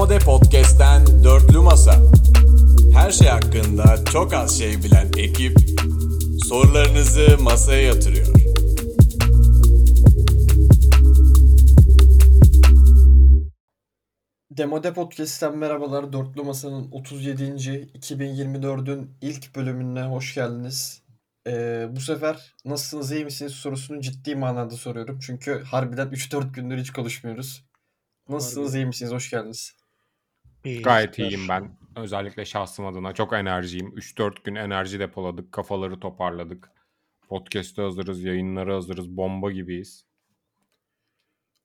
Demode Podcast'ten Dörtlü Masa. Her şey hakkında çok az şey bilen ekip sorularınızı masaya yatırıyor. Demode Podcast'ten merhabalar. Dörtlü Masa'nın 37. 2024'ün ilk bölümüne hoş geldiniz. Ee, bu sefer nasılsınız iyi misiniz sorusunu ciddi manada soruyorum. Çünkü harbiden 3-4 gündür hiç konuşmuyoruz. Nasılsınız iyi misiniz hoş geldiniz. İyi, Gayet süper. iyiyim ben. Özellikle şahsım adına çok enerjiyim. 3-4 gün enerji depoladık. Kafaları toparladık. Podcast'e hazırız, yayınlara hazırız. Bomba gibiyiz.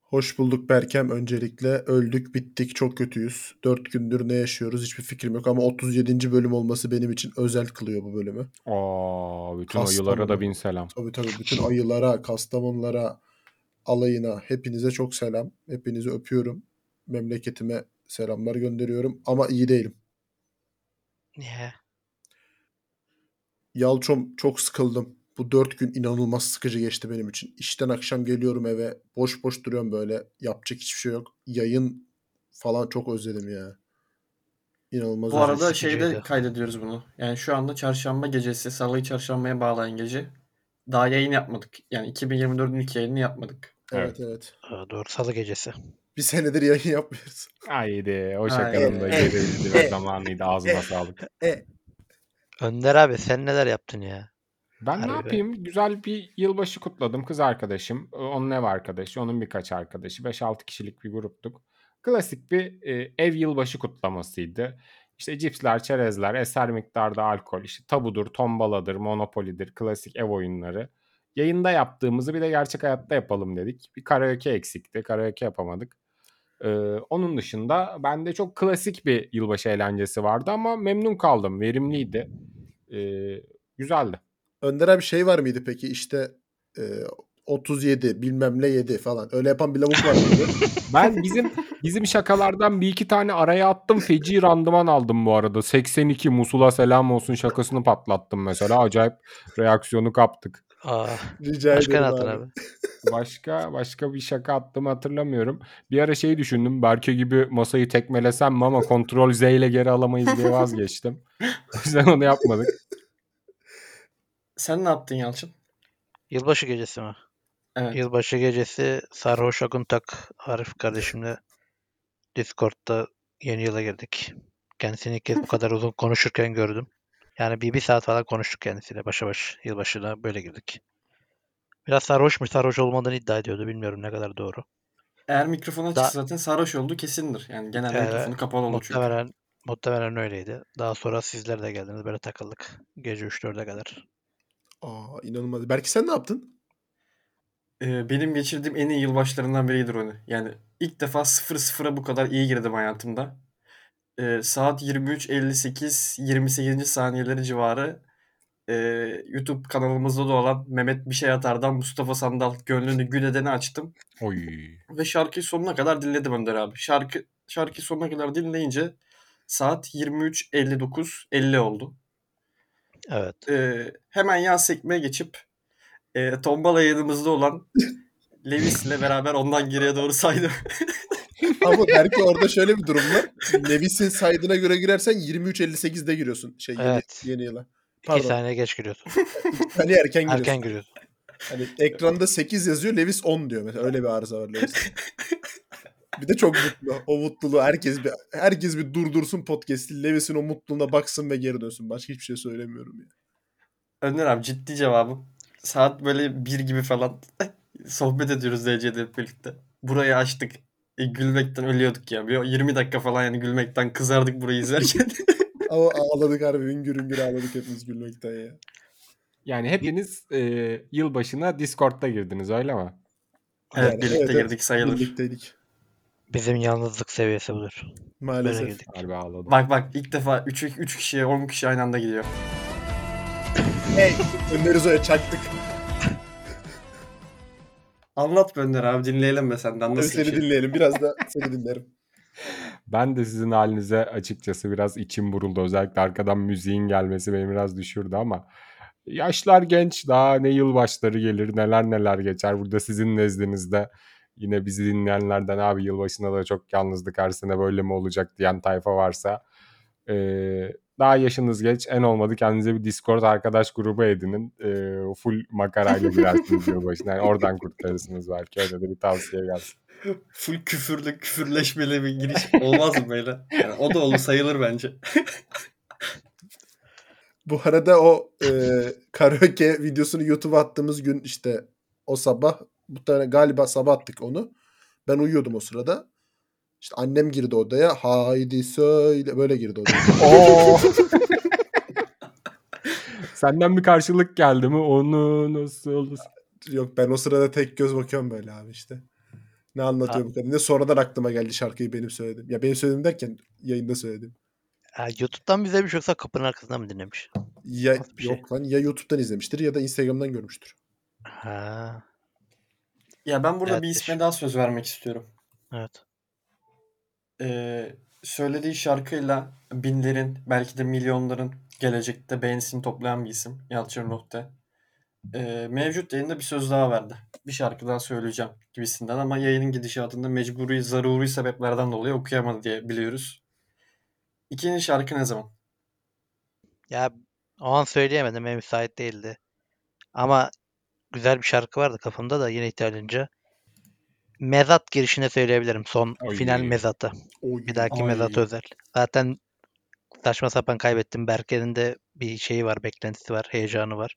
Hoş bulduk Berkem. Öncelikle öldük, bittik, çok kötüyüz. 4 gündür ne yaşıyoruz hiçbir fikrim yok ama 37. bölüm olması benim için özel kılıyor bu bölümü. Aa, bütün Kastamonu. ayılara da bin selam. Tabii tabii bütün ayılara, kastamonlara, alayına hepinize çok selam. Hepinizi öpüyorum. Memleketime selamlar gönderiyorum ama iyi değilim. Niye? Yalçom çok sıkıldım. Bu 4 gün inanılmaz sıkıcı geçti benim için. İşten akşam geliyorum eve. Boş boş duruyorum böyle. Yapacak hiçbir şey yok. Yayın falan çok özledim ya. İnanılmaz Bu arada sıkıcıydı. şeyde kaydediyoruz bunu. Yani şu anda çarşamba gecesi, salıyı çarşambaya bağlayan gece. Daha yayın yapmadık. Yani 2024'ün ilk yayını yapmadık. Evet evet. Aa, Doğru salı gecesi. Bir senedir yayın yapmıyoruz. Haydi o şakanın da e, gerildi e, ve zamanıydı. Ağzına sağlık. Önder abi sen neler yaptın ya? Ben ne Harbi. yapayım? Güzel bir yılbaşı kutladım. Kız arkadaşım, onun ev arkadaşı, onun birkaç arkadaşı. 5-6 kişilik bir gruptuk. Klasik bir e, ev yılbaşı kutlamasıydı. İşte cipsler, çerezler, eser miktarda alkol, işte tabudur, tombaladır, monopolidir, klasik ev oyunları. Yayında yaptığımızı bir de gerçek hayatta yapalım dedik. Bir karaoke eksikti. Karaoke yapamadık. Ee, onun dışında bende çok klasik bir yılbaşı eğlencesi vardı ama memnun kaldım. Verimliydi. Ee, güzeldi. Önder abi şey var mıydı peki işte e, 37 bilmem ne 7 falan. Öyle yapan bir lavuk var mıydı? Ben bizim bizim şakalardan bir iki tane araya attım. Feci randıman aldım bu arada. 82 Musul'a selam olsun şakasını patlattım mesela. Acayip reaksiyonu kaptık. Aa, Rica başka ne ederim attın abi. abi? Başka başka bir şaka attığımı hatırlamıyorum. Bir ara şey düşündüm. Berke gibi masayı tekmelesem mi ama kontrol Z ile geri alamayız diye vazgeçtim. O yüzden onu yapmadık. Sen ne yaptın Yalçın? Yılbaşı gecesi mi? Evet. Yılbaşı gecesi Sarhoş Akuntak Arif kardeşimle Discord'da yeni yıla girdik. Kendisini ilk kez bu kadar uzun konuşurken gördüm. Yani bir, bir saat falan konuştuk kendisiyle başa baş. Yılbaşına böyle girdik. Biraz sarhoşmuş, sarhoş olmadığını iddia ediyordu. Bilmiyorum ne kadar doğru. Eğer mikrofonu açıksa Da- zaten sarhoş olduğu kesindir. Yani genelde Evet, mikrofonu kapalı olur çünkü. Muhtemelen, muhtemelen öyleydi. Daha sonra sizler de geldiniz. Böyle takıldık. Gece 3-4'e kadar. Aa inanılmaz. Belki sen ne yaptın? Ee, benim geçirdiğim en iyi yılbaşlarından biridir onu. Yani ilk defa 0-0'a bu kadar iyi girdim hayatımda. Ee, saat 23.58 28. saniyeleri civarı ee, YouTube kanalımızda da olan Mehmet Bir Şey Atar'dan Mustafa Sandal Gönlünü Gül Eden'i açtım. Oy. Ve şarkıyı sonuna kadar dinledim Önder abi. Şarkı şarkıyı sonuna kadar dinleyince saat 23.59 50 oldu. Evet. Ee, hemen yan sekmeye geçip e, tombala yanımızda olan Levis ile beraber ondan geriye doğru saydım. Ama belki orada şöyle bir durum var. Levis'in saydığına göre girersen 23.58'de giriyorsun. Şey yeni, Evet. yeni yıla. 2 Pardon. saniye geç giriyorsun. Hani erken giriyorsun. Erken giriyorsun. Hani ekranda 8 yazıyor Levis 10 diyor mesela. Öyle bir arıza var Levis. bir de çok mutlu. O mutluluğu herkes bir herkes bir durdursun podcast'i. Levis'in o mutluluğuna baksın ve geri dönsün. Başka hiçbir şey söylemiyorum ya. Önder abi ciddi cevabım. Saat böyle bir gibi falan sohbet ediyoruz DC'de birlikte. Burayı açtık. E, gülmekten ölüyorduk ya. Bir 20 dakika falan yani gülmekten kızardık burayı izlerken. Ama ağladık harbi hüngür hüngür ağladık hepimiz gülmekten ya. Yani hepiniz e, yılbaşına Discord'da girdiniz öyle mi? evet Yani birlikte evet, girdik sayılır. Birlikteydik. Bizim yalnızlık seviyesi budur. Maalesef. Harbi ağladım. Bak bak ilk defa 3 3 kişiye 10 kişi aynı anda gidiyor. Hey, Önder Uzay'a çaktık. Anlat Önder abi dinleyelim be senden nasıl bir seni şey. dinleyelim. Biraz da seni dinlerim. Ben de sizin halinize açıkçası biraz içim buruldu. Özellikle arkadan müziğin gelmesi beni biraz düşürdü ama yaşlar genç daha ne yılbaşları gelir neler neler geçer burada sizin nezdinizde yine bizi dinleyenlerden abi yılbaşında da çok yalnızlık her sene böyle mi olacak diyen tayfa varsa e, daha yaşınız geç en olmadı kendinize bir Discord arkadaş grubu edinin. E, full makarayla girersiniz yılbaşına. Yani oradan kurtarırsınız belki. Öyle de bir tavsiye gelsin. Full küfürlü, küfürleşmeli bir giriş olmaz mı böyle? Yani o da olur sayılır bence. Bu arada o e, karaoke videosunu YouTube'a attığımız gün işte o sabah bu tane galiba sabah attık onu. Ben uyuyordum o sırada. İşte annem girdi odaya. Haydi söyle böyle girdi odaya. Oo. Senden bir karşılık geldi mi? Onu nasıl? Yok ben o sırada tek göz bakıyorum böyle abi işte. Ne anlatıyor bu kadın? Ne sonradan aklıma geldi şarkıyı benim söyledim. Ya benim söyledim derken yayında söyledim. Ha, YouTube'dan mı izlemiş yoksa kapının arkasından mı dinlemiş? Ya bir şey? yok lan ya YouTube'dan izlemiştir ya da Instagram'dan görmüştür. Ha, Ya ben burada Evet, bir isme daha söz vermek istiyorum. evet. Ee, söylediği şarkıyla binlerin belki de milyonların gelecekte beğenisini toplayan bir isim Yalçın Ruhte. Ee, mevcut yayında bir söz daha verdi. Bir şarkı daha söyleyeceğim gibisinden ama yayının gidişatında mecburi, zaruri sebeplerden dolayı okuyamadı diye biliyoruz. İkinci şarkı ne zaman? Ya o an söyleyemedim. Benim müsait değildi. Ama güzel bir şarkı vardı kafamda da yine ihtiyacınca. Mezat girişine söyleyebilirim. Son Oy. final mezatı. Oy. Bir dahaki Ay. mezat özel. Zaten saçma sapan kaybettim. Berke'nin de bir şeyi var, beklentisi var, heyecanı var.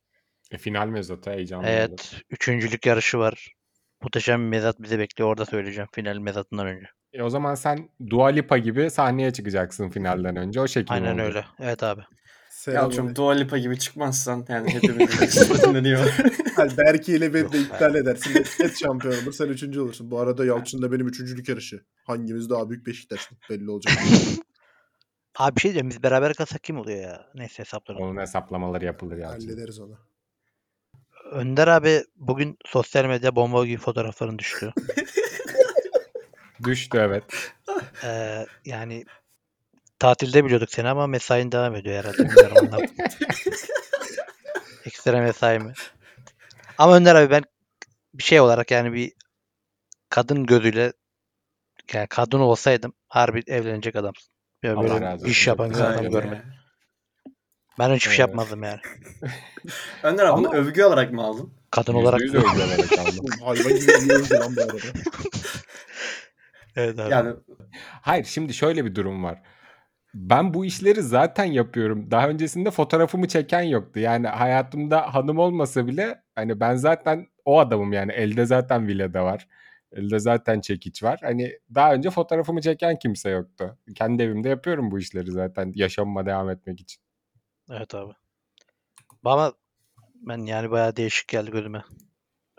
E, final mezatı heyecanlı olur. Evet, üçüncülük yarışı var. Muhteşem bir mezat bizi bekliyor. Orada söyleyeceğim final mezatından önce. E, o zaman sen Dua Lipa gibi sahneye çıkacaksın finalden önce. O şekilde Aynen olacak. öyle. Evet abi. Selam. Yalçın Dua Lipa gibi çıkmazsan yani hepimizin dinleniyor. Hadi Berke ile beni de iptal edersin. Net, şampiyon olur. Sen üçüncü olursun. Bu arada Yalçın da benim üçüncülük yarışı. Hangimiz daha büyük Beşiktaş belli olacak. Abi bir şey diyeceğim. Biz beraber kalsak kim oluyor ya? Neyse hesaplarım. Onun hesaplamaları yapılır ya. Hallederiz onu. Önder abi bugün sosyal medya bomba gibi fotoğrafların düştü. Düştü evet. Ee, yani tatilde biliyorduk seni ama mesain devam ediyor herhalde. Bilmiyorum. Ekstra mesai mi? Ama Önder abi ben bir şey olarak yani bir kadın gözüyle yani kadın olsaydım harbi evlenecek adamsın. Böyle, Allah böyle razı iş olsun. yapan bir adam görmedim. Ben hiçbir şey Evet. yapmazdım yani. Önder abi bunu Ama- övgü olarak mı aldın? Kadın Yüzde olarak yüz övgülerek aldım. Hayvan gibi yiyoruz lan bu arada. evet abi. Yani Hayır şimdi şöyle bir durum var. Ben bu işleri zaten yapıyorum. Daha öncesinde fotoğrafımı çeken yoktu. Yani hayatımda hanım olmasa bile hani ben zaten o adamım yani. Elde zaten vileda var. Elde zaten çekiç var. Hani daha önce fotoğrafımı çeken kimse yoktu. Kendi evimde yapıyorum bu işleri zaten yaşamıma devam etmek için. Evet abi. Ama ben yani bayağı değişik geldi gözüme.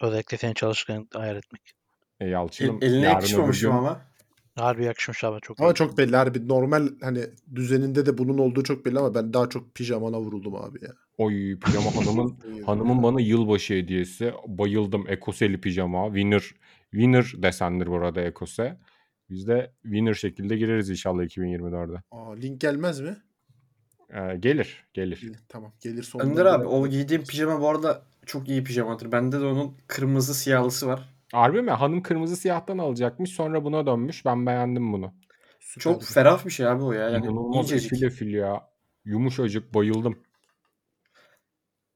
Özellikle senin çalışırken hayal etmek. E, el- Yalçın'ım eline yarın öbür yakışmamışım gün- ama. Harbi yakışmış abi çok Ama iyi. çok belli harbi. Normal hani düzeninde de bunun olduğu çok belli ama ben daha çok pijamana vuruldum abi ya. Oy pijama hanımın Hanımın bana yılbaşı hediyesi. Bayıldım. Ekoseli pijama. Winner. Winner desendir burada Ekose. Biz de winner şekilde gireriz inşallah 2024'de. Aa, link gelmez mi? Ee, gelir. Gelir. Tamam gelir sonunda. Önder abi o giydiğim pijama bu arada çok iyi pijamadır. Bende de onun kırmızı siyahlısı var. Harbi mi? Hanım kırmızı siyahtan alacakmış. Sonra buna dönmüş. Ben beğendim bunu. Süper. Çok ferah bir şey abi o ya. Yani İnanılmaz efil efil ya. Yumuşacık. Bayıldım.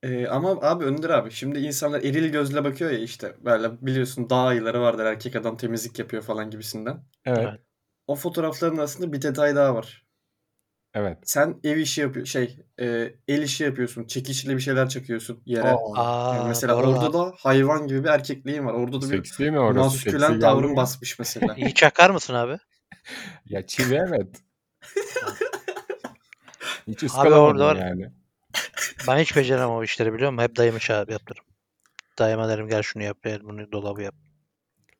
Ee, ama abi Önder abi şimdi insanlar eril gözle bakıyor ya işte böyle biliyorsun dağ ayıları vardır erkek adam temizlik yapıyor falan gibisinden. Evet. O fotoğrafların aslında bir detay daha var. Evet. Sen ev işi yapıyor şey e, el işi yapıyorsun. Çekiçle bir şeyler çakıyorsun yere. Aa, Yani mesela doğru orada da hayvan gibi bir erkekliğin var. Orada da bir Seksi mi orası? Seksi maskülen geldi tavrın basmış mesela. İyi çakar mısın abi? Ya çivi evet. Hiç Abi ıskalamadım orada var- yani. Ben hiç beceremem o işleri biliyor musun? Hep dayımı çağırıp yaptırırım. Dayıma derim gel şunu yap, gel bunu dolabı yap.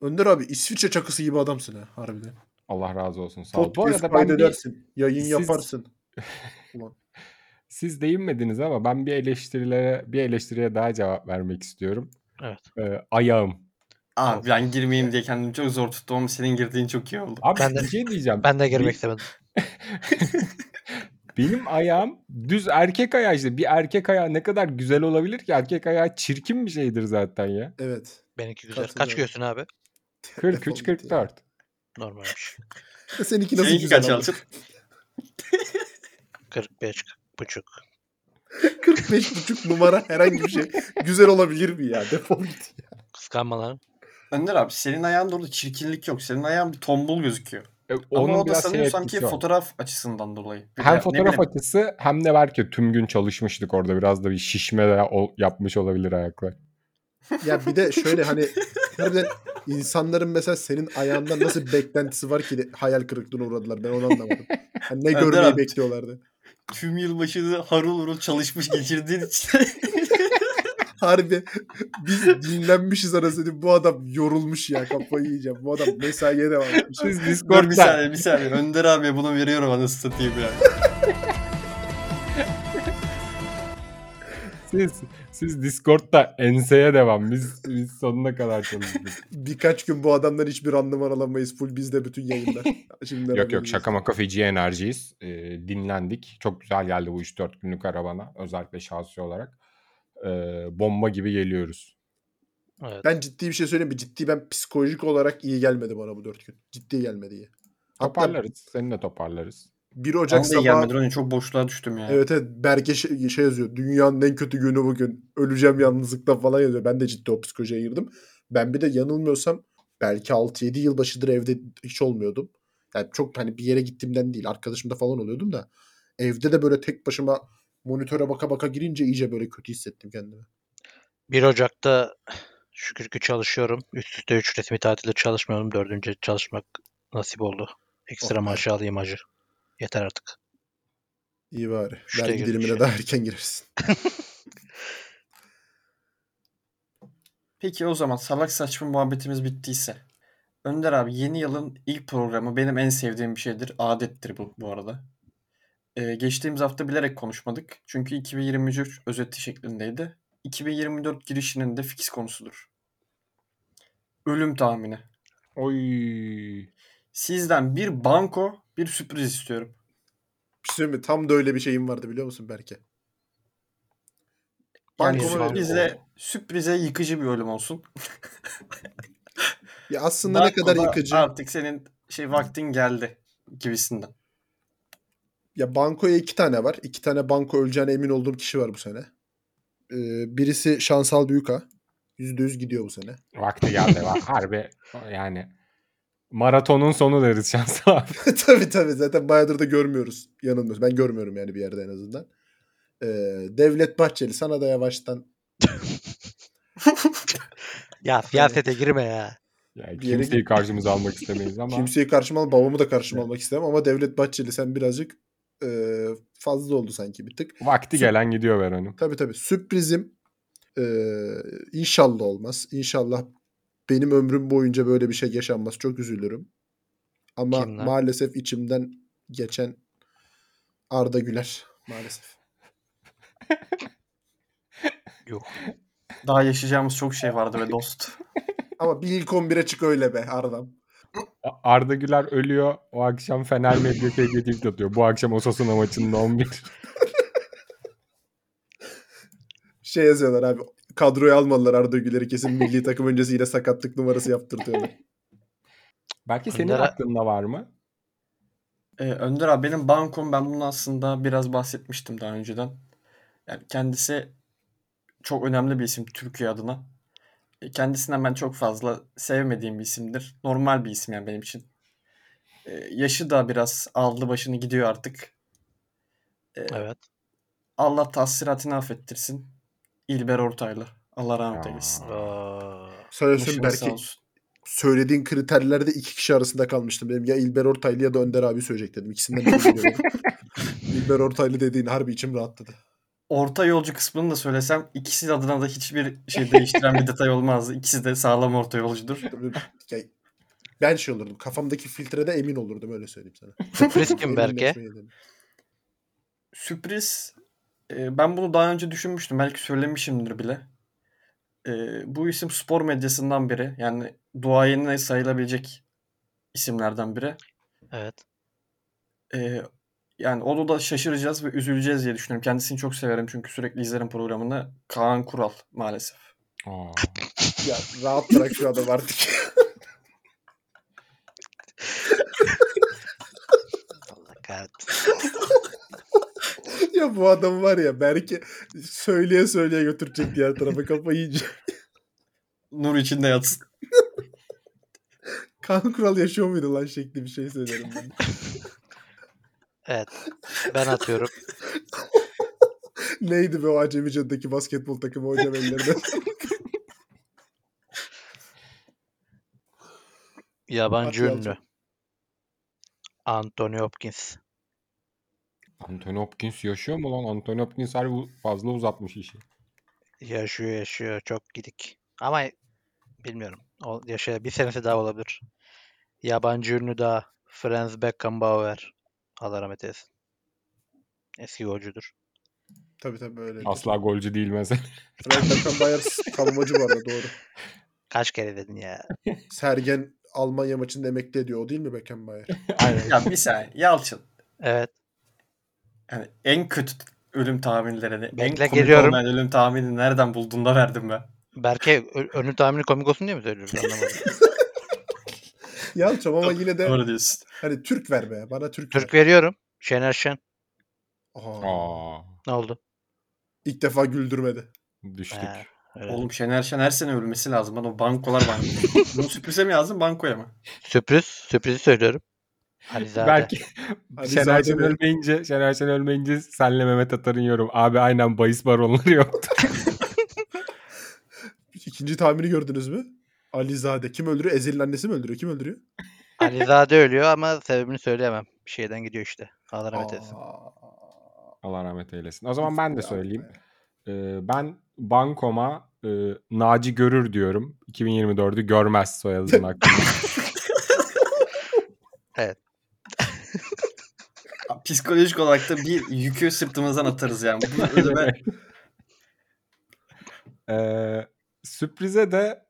Önder abi İsviçre çakısı gibi adamsın ha harbiden. Allah razı olsun. Sağ ol. Bu arada ben bir. Yayın Siz- yaparsın. Siz değinmediniz ama ben bir eleştirilere bir eleştiriye daha cevap vermek istiyorum. Evet. Ee, ayağım. Abi ben girmeyeyim diye kendimi çok zor tuttum ama senin girdiğin çok iyi oldu. Abi Ben de- bir şey diyeceğim. Ben de girmek istemedim. Benim ayağım düz erkek ayağı işte. Bir erkek ayağı ne kadar güzel olabilir ki? Erkek ayağı çirkin bir şeydir zaten ya. Evet. Benimki güzel. Kaç göğsün abi? 43-44. Normalmiş. Seninki nasıl Seninki kaç ama? Yalçın? 45 buçuk. 45 buçuk numara herhangi bir şey güzel olabilir mi ya? Defol git ya. Kıskanma lan. Önder abi senin ayağında orada çirkinlik yok. Senin ayağın bir tombul gözüküyor. E, Ama onun o da sanıyorsam ki fotoğraf açısından dolayı. Bir Hem ne fotoğraf açısı hem de belki tüm gün çalışmıştık orada. Biraz da bir şişme de yapmış olabilir ayaklar. Ya bir de şöyle hani harbiden insanların mesela senin ayağından nasıl bir beklentisi var ki de hayal kırıklığına uğradılar. Ben onu anlamadım. Hani ne Önder görmeyi abi. bekliyorlardı. tüm yılbaşını harıl harıl çalışmış geçirdiğin için Harbi biz dinlenmişiz arasında bu adam yorulmuş ya kafayı yiyeceğim. Bu adam mesaiye devam etmiş. Siz Dur bir Discord'da saniye bir saniye. Önder abiye bunu veriyorum anasını satayım ya. Siz, siz Discord'da enseye devam. Biz biz sonuna kadar çalıştık. Birkaç gün bu adamdan hiçbir randıman alamayız. Full bizde bütün yayınlar. Şimdi yok yok şaka maka feci enerjiyiz. Ee, dinlendik. Çok güzel geldi bu 3-4 günlük arabana. Özellikle şahsi olarak. Ee, bomba gibi geliyoruz. Evet. Ben ciddi bir şey söyleyeyim mi? Ciddi ben psikolojik olarak iyi gelmedi bana bu 4 gün. Ciddi gelmedi iyi. Hatta Toparlarız. Seni de toparlarız. 1 Bana Ocak sabahı gelmedi. Ronnie. Çok boşluğa düştüm ya. Evet evet Berke şey, şey yazıyor. Dünyanın en kötü günü bugün. Öleceğim yalnızlıkta falan yazıyor. Ben de ciddi o psikolojiye girdim. Ben bir de yanılmıyorsam belki 6-7 yılbaşıdır evde hiç olmuyordum. Yani çok hani bir yere gittiğimden değil. Arkadaşımda falan oluyordum da. Evde de böyle tek başıma monitöre baka baka girince iyice böyle kötü hissettim kendimi. 1 Ocak'ta şükür ki çalışıyorum. Üst üste 3 resmi tatilde çalışmıyorum. Dördüncü çalışmak nasip oldu. Ekstra Oh maaşı alayım acı. Yeter artık. İyi bari. Üçte Vergi dilimine şey. daha erken girersin. Peki o zaman salak saçma muhabbetimiz bittiyse. Önder abi yeni yılın ilk programı benim en sevdiğim bir şeydir. Adettir bu bu arada. Ee, geçtiğimiz hafta bilerek konuşmadık. Çünkü 2023 özeti şeklindeydi. 2024 girişinin de fix konusudur. Ölüm tahmini. Oy. Sizden bir banko, bir sürpriz istiyorum. Bir şey mi? Tam da öyle bir şeyim vardı biliyor musun Berke? Yani Banko sürprize, sürprize yıkıcı bir ölüm olsun. Ya aslında ne kadar Bankoda yıkıcı. Artık senin şey vaktin geldi gibisinden. Ya bankoya iki tane var. İki tane banko öleceğine emin olduğum kişi var bu sene. Ee, birisi Şansal Büyüka. Yüzde yüz gidiyor bu sene. Vakti geldi. Harbi yani maratonun sonu deriz şansa abi. tabii tabii zaten bayağıdır da görmüyoruz. Yanılmıyoruz. Ben görmüyorum yani bir yerde en azından. Ee, Devlet Bahçeli sana da yavaştan Ya siyasete girme ya. Yani kimseyi karşımıza almak istemeyiz ama kimseyi karşıma al, babamı da karşıma almak istemem ama Devlet Bahçeli sen birazcık e, fazla oldu sanki bir tık. vakti gelen gidiyor Veron'un. Tabii tabii. Sürprizim e, inşallah olmaz. İnşallah benim ömrüm boyunca böyle bir şey yaşanmaz. Çok üzülürüm. Ama maalesef içimden geçen Arda Güler maalesef. Yok. Daha yaşayacağımız çok şey vardı ve dost. Ama bir ilk 11'e çık öyle be Arda'm. Arda Güler ölüyor. O akşam Fener medyası hediye atıyor. Bu akşam Osasuna maçında 11. Şey yazıyorlar abi. Kadroya almadılar Arda Güler'i kesin milli takım öncesi yine sakatlık numarası yaptırtıyorlar. Belki senin Önder'e- aklında var mı? Ee, Önder abi benim bankom ben bunu aslında biraz bahsetmiştim daha önceden. Yani kendisi çok önemli bir isim Türkiye adına. E, Kendisinden ben çok fazla sevmediğim bir isimdir. Normal bir isim yani benim için. E, yaşı da biraz aldı başını gidiyor artık. E, Evet. Allah tahsiratını affettirsin. İlber Ortaylı. Allah rahmet eylesin. Sağ belki söylediğin kriterlerde iki kişi arasında kalmıştım. Benim ya İlber Ortaylı ya da Önder abi söyleyecek dedim. İkisinden biri biliyorum. İlber Ortaylı dediğin harbi içim rahatladı. Orta yolcu kısmını da söylesem ikisi adına da hiçbir şey değiştiren bir detay olmazdı. İkisi de sağlam orta yolcudur. Ben şey olurdum. Kafamdaki filtrede emin olurdum öyle söyleyeyim sana. Sürpriz kim Berke? Sürpriz. Ee, ben bunu daha önce düşünmüştüm. Belki söylemişimdir bile. Ee, bu isim spor medyasından biri. Yani duayenine sayılabilecek isimlerden biri. Evet. Ee, yani onu da şaşıracağız ve üzüleceğiz diye düşünüyorum. Kendisini çok severim çünkü sürekli izlerim programını. Kaan Kural maalesef. Ya rahat bırak şu adamı artık. Allah kahretsin. ya bu adam var ya belki söyleye söyleye götürecek diğer tarafa kafayı yiyecek. Nur içinde yatsın. Kaan Kural yaşıyor muydu lan şekli bir şey söylerim ben. Evet. Ben atıyorum. Neydi be o Acemice'deki basketbol takımı hocam ellerinde. Yabancı yalçın. ünlü. Anthony Hopkins. Anthony Hopkins yaşıyor mu lan? Anthony Hopkins harbi fazla uzatmış işi. Yaşıyor yaşıyor. Çok gidik. Ama bilmiyorum. O yaşaya bir senesi daha olabilir. Yabancı ünlü daha. Franz Beckenbauer. Allah rahmet eylesin. Eski golcüdür. tabii tabii öyle. Asla golcü değil mesela. Frank Beckenbauer savunmacı bu arada doğru. Kaç kere dedin ya? Sergen Almanya maçında emekli ediyor. O değil mi Beckenbauer? Aynen. Ya bir saniye. Yalçın. Evet. Yani en kötü ölüm tahminlerini, en Bekle, komik geliyorum. olmayan ölüm tahminini nereden buldun da verdim ben. Berke ö- önü tahmini komik olsun diye mi söylüyorsun? Anlamadım. Yalçın ama yine de Doğru diyorsun. hani Türk ver be. Bana Türk, Türk ver. veriyorum. Şener Şen. Aa, Aa, Ne oldu? İlk defa güldürmedi. düştük. Öyle. Oğlum Şener Şen her sene ölmesi lazım. Lan o bankolar banko. Bunu sürprize mi yazdın bankoya mı? Sürpriz. Sürprizi söylüyorum. Alizade. Belki Ali Şener Zade Şen ölmeyince, Şener Şen ölmeyince senle Mehmet Atar'ın yorum. Abi aynen bahis baronları yoktu. İkinci tahmini gördünüz mü? Alizade. Kim öldürüyor? Ezel'in annesi mi öldürüyor? Kim öldürüyor? Alizade ölüyor ama sebebini söyleyemem. Bir şeyden gidiyor işte. Allah rahmet eylesin. Allah rahmet eylesin. O zaman ben de söyleyeyim. Ee, ben Bankom'a e, Naci Görür diyorum. 2024'ü görmez soyadının hakkında. Psikolojik olarak da bir yükü sırtımızdan atarız yani. Bu ölüme Ee, sürprize de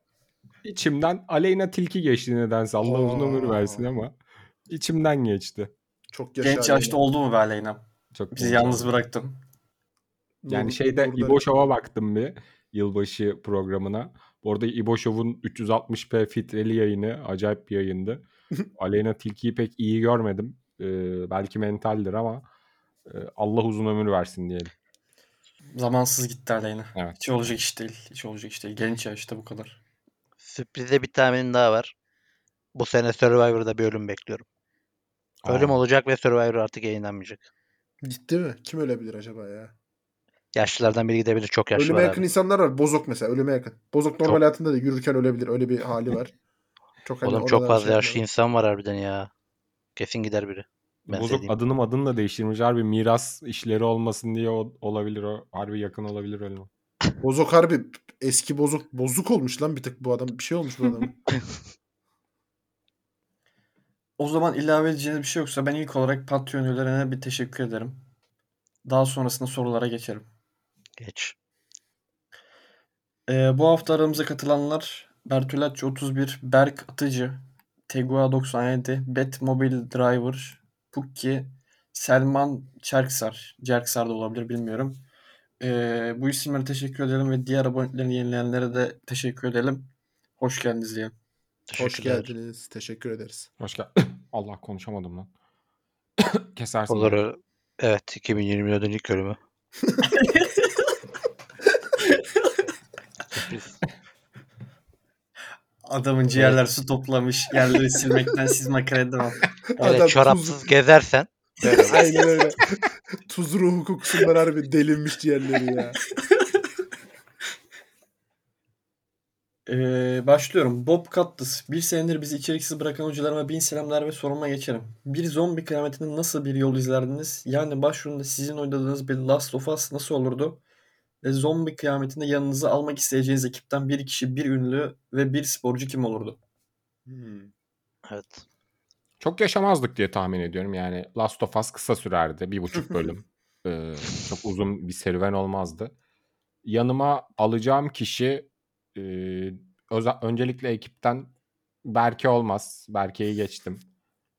içimden Aleyna Tilki geçti nedense. Allah uzun ömür versin ama içimden geçti. Çok yaşa. genç yaşta oldu mu be Aleyna? Çok Bizi yalnız bıraktın. Yani Nur- şeyde Nur'da- İbo Show'a baktım bir yılbaşı programına. Bu arada İbo Show'un 360p filtreli yayını acayip bir yayındı. Aleyna Tilki'yi pek iyi görmedim. Ee, belki mentaldir ama e, Allah uzun ömür versin diyelim. Zamansız gitti Aleyna. Evet. Hiç olacak iş değil. Hiç olacak iş değil. Genç yaşta bu kadar. Sürprize bir tahminim daha var. Bu sene Survivor'da bir ölüm bekliyorum. Ölüm Aa. olacak ve Survivor artık yayınlanmayacak. Gitti mi? Kim ölebilir acaba ya? Yaşlılardan biri gidebilir. Çok yaşlı Ölüme var yakın abi. insanlar var. Bozok mesela. Ölüme yakın. Bozok normal Çok- hayatında da yürürken ölebilir. Öyle bir hali var. Çok hani Oğlum çok fazla şey yaşlı insan var harbiden ya. Kesin gider biri. Ben Bozuk sevdiğim. adını adını da değiştirmiş. Harbi miras işleri olmasın diye o- olabilir o. Harbi yakın olabilir öyle. Bozok harbi eski bozuk bozuk olmuş lan bir tık bu adam. Bir şey olmuş bu adamın. O zaman ilave edeceğiniz bir şey yoksa ben ilk olarak Patreon üyelerine bir teşekkür ederim. Daha sonrasında sorulara geçerim. Geç. Ee, bu hafta aramıza katılanlar Bertolacci 31, Berk Atıcı, Tegua 97, Bet Mobile Driver, Pukki, Selman Çerksar. Cerksar da olabilir bilmiyorum. Ee, bu isimlere teşekkür edelim ve diğer aboneliklerini yenileyenlere de teşekkür edelim. Hoş geldiniz diye. Hoş geldiniz. Teşekkür ederiz. Hoş gel. Allah konuşamadım lan. Kesersin. Olur. Evet 2024'ün ilk ölümü. Sürpriz. Adamın ciğerler su toplamış. Yerleri silmekten siz makara devam. Öyle Adam çorapsız tuz- gezersen olur. Aynen öyle. Tuz ruhu kokusundan harbi delinmiş ciğerleri ya. Ee, başlıyorum. Bob Cutlass. Bir senedir bizi içeriksiz bırakan hocalarıma bin selamlar ve soruma geçerim. Bir zombi kıyametinde nasıl bir yol izlerdiniz? Yani başrolünde sizin oynadığınız bir Last of Us nasıl olurdu? Zombi kıyametinde yanınıza almak isteyeceğiniz ekipten bir kişi, bir ünlü ve bir sporcu kim olurdu? Hmm. Evet. Çok yaşamazdık diye tahmin ediyorum. Yani Last of Us kısa sürerdi. Bir buçuk bölüm. Ee, çok uzun bir serüven olmazdı. Yanıma alacağım kişi e, öze- öncelikle ekipten Berke olmaz. Berke'yi geçtim.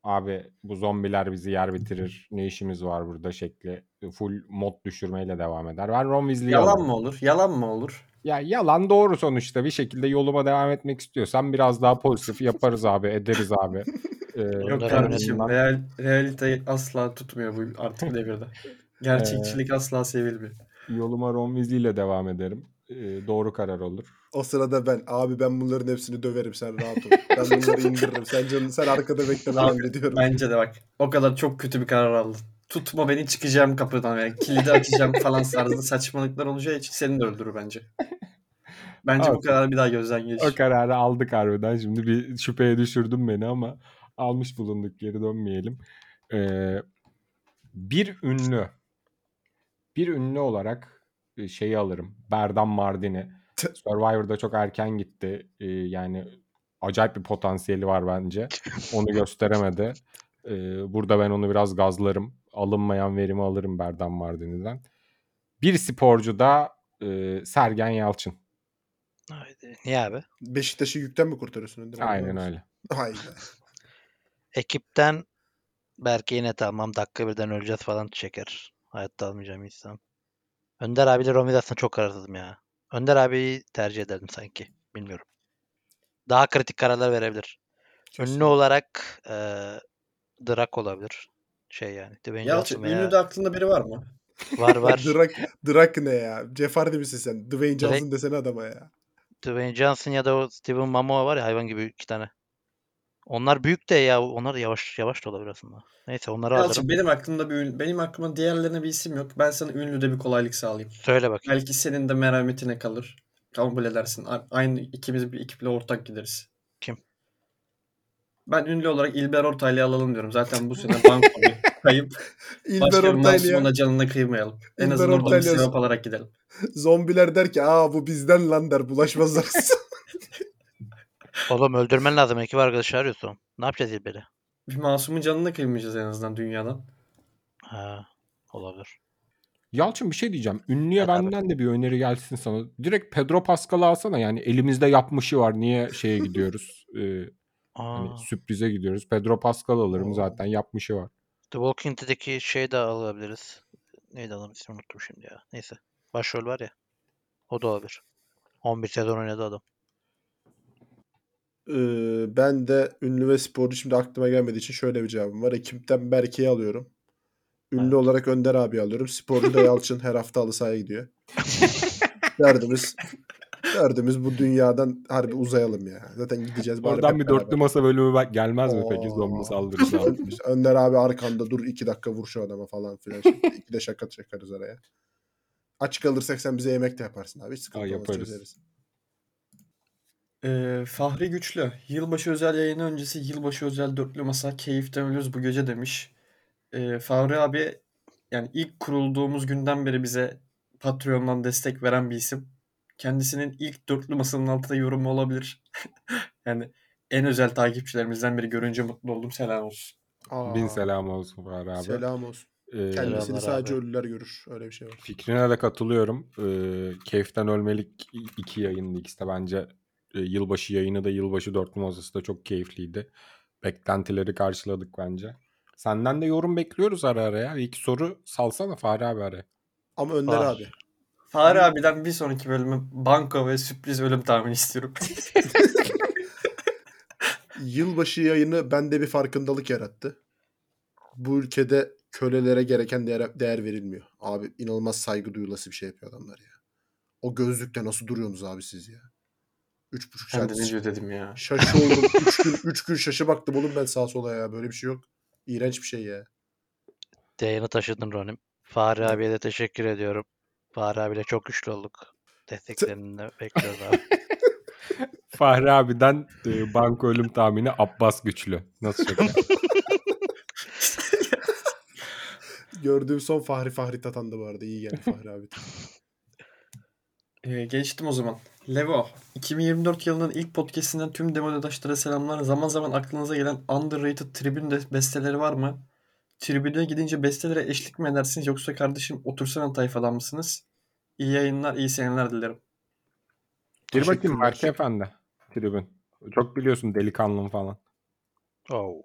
Abi bu zombiler bizi yer bitirir. Ne işimiz var burada şekli. Full mod düşürmeyle devam eder. Ben Ron Weasley'i Yalan alırım. mı olur? Yalan mı olur? Ya yalan doğru sonuçta. Bir şekilde yoluma devam etmek istiyorsan biraz daha pozitif yaparız abi, ederiz abi. Ee, Yok kardeşim ondan- real, realite asla tutmuyor bu artık devirde. Gerçekçilik asla sevilmiyor. Yoluma Ron Weasley ile devam ederim. Ee, doğru karar olur. O sırada ben abi ben bunların hepsini döverim sen rahat ol. Ben bunları indiririm. Sen canın sen arkada bekle ben Abi, hallediyorum. Bence de bak o kadar çok kötü bir karar aldın. Tutma beni çıkacağım kapıdan yani kilidi açacağım falan tarzı saçmalıklar olacağı için seni de öldürür bence. Bence bu Olsun. kararı bir daha gözden geçir. O kararı aldık harbiden. Şimdi bir şüpheye düşürdün beni ama almış bulunduk. Geri dönmeyelim. Ee, bir ünlü. Bir ünlü olarak e, şeyi alırım. Berdan Mardin'i. Survivor'da çok erken gitti. Ee, yani acayip bir potansiyeli var bence. Onu gösteremedi. Ee, burada ben onu biraz gazlarım. Alınmayan verimi alırım Berdan Mardin'den. Bir sporcu da e, Sergen Yalçın. Haydi. Niye abi? Beşiktaş'ı yükten mi kurtarıyorsun Önder? abi? Aynen öyle. Hayda. Ekipten belki yine tamam dakika birden öleceğiz falan çeker. Hayatta almayacağım insan. Önder abiyle Romiz aslında çok kararsızım ya. Önder abiyi tercih ederdim sanki. Bilmiyorum. Daha kritik kararlar verebilir. Ünlü olarak eee Drak olabilir. Şey yani. Dwayne Yalçın veya- ünlü de aklında biri var mı? Var var. Drak, Drak ne ya? Jeff Hardy misin sen? Dwayne Johnson Dwayne- desene adama ya. Dwayne Johnson ya da o Steven Momoa var ya hayvan gibi iki tane. Onlar büyük de ya onlar da yavaş yavaş da olabilir aslında. Neyse onları Yalçın alırım. benim aklımda bir ün- benim aklıma diğerlerine bir isim yok. Ben sana ünlü de bir kolaylık sağlayayım. Söyle bakayım. Belki senin de merhametine kalır. Kabul edersin. Aynı ikimiz bir ekiple ortak gideriz. Kim? Ben ünlü olarak İlber Ortaylı'yı alalım diyorum. Zaten bu sene banko bir kayıp. İlber Başka bir canına kıymayalım. En İlber azından bir sevap alarak gidelim. Zombiler der ki aa bu bizden lan der. Bulaşmazlar. Oğlum öldürmen lazım. Ekip arkadaşı arıyorsun. Ne yapacağız İlber'i? Bir masumun canına kıymayacağız en azından dünyadan. Ha, olabilir. Yalçın bir şey diyeceğim. Ünlüye Evet abi. benden de bir öneri gelsin sana. Direkt Pedro Pascal'ı alsana. Yani elimizde yapmışı var. Niye şeye gidiyoruz? Ee, Aa, hani sürprize gidiyoruz. Pedro Pascal alırım Oo. zaten. Yapmışı var. The Walking Dead'deki şey de alabiliriz. Neydi adam ismini unuttum şimdi ya. Neyse. Başrol var ya. O da olabilir. 11 sezon oynadı adam. Ee, ben de ünlü ve sporcu şimdi aklıma gelmediği için şöyle bir cevabım var. Ekipten Berke'yi alıyorum. Ünlü Evet. olarak Önder abi alıyorum. Sporcu da Yalçın her hafta halı sahaya gidiyor. derdimiz derdimiz bu dünyadan harbi uzayalım ya. Zaten gideceğiz bari Oradan hep bir beraber. dörtlü masa bölümü bak- gelmez mi peki Oo. zombi saldırısı? Ön- Önder abi arkanda dur iki dakika vur şu adama falan filan. Şimdi iki de şaka çakarız araya. Aç kalırsak sen bize yemek de yaparsın abi. Hiç sıkıntı Aa, olmaz yaparız. çözeriz. Ee, Fahri Güçlü. Yılbaşı özel yayını öncesi yılbaşı özel dörtlü masa keyiften ölüyoruz bu gece demiş. Ee, Fahri abi yani ilk kurulduğumuz günden beri bize Patreon'dan destek veren bir isim. Kendisinin ilk dörtlü masanın altında yorumu olabilir. yani en özel takipçilerimizden biri görünce mutlu oldum. Selam olsun. Aa, Bin selam olsun Fahri abi. Selam olsun. Ee, Kendisini Selamlar sadece abi. ölüler görür. Öyle bir şey var. Fikrine de katılıyorum. Ee, Keyiften Ölmelik iki yayındı ikisi de bence. E, yılbaşı yayını da yılbaşı dörtlü masası da çok keyifliydi. Beklentileri karşıladık bence. Senden de yorum bekliyoruz ara ara ya. İlk soru salsana Fahri abi araya. Ama Önder Var. abi. Fahri abiden bir sonraki bölümü banko ve sürpriz ölüm tahmini istiyorum. Yılbaşı yayını bende bir farkındalık yarattı. Bu ülkede kölelere gereken değer, değer verilmiyor. Abi inanılmaz saygı duyulası bir şey yapıyor adamlar ya. O gözlükle nasıl duruyorsunuz abi siz ya? Üç buçuk ben de saat ne diyor dedim ya. şaşı oldum. üç gün, üç gün şaşı baktım oğlum ben sağa sola ya. Böyle bir şey yok. İğrenç bir şey ya. Yayını taşıdın Ronim. Fahri abiye de teşekkür ediyorum. Fahri abiyle çok güçlü olduk. Desteklerini de bekliyoruz abi. Fahri abiden e, banko ölüm tahmini Abbas Güçlü. Nasıl şaka? Gördüğüm son Fahri Fahri Tatan'dı bu arada. İyi geldi Fahri abi. Ee, geçtim o zaman. Levo, 2024 yılının ilk podcastinden tüm demodaşlara selamlar. Zaman zaman aklınıza gelen underrated tribün de besteleri var mı? Tribüne gidince bestelere eşlik mi edersiniz yoksa kardeşim otursana tayfadan mısınız? İyi yayınlar, iyi seneler dilerim. Bir bakayım. Berke Efendi. Tribün. Çok biliyorsun delikanlım falan. Oh.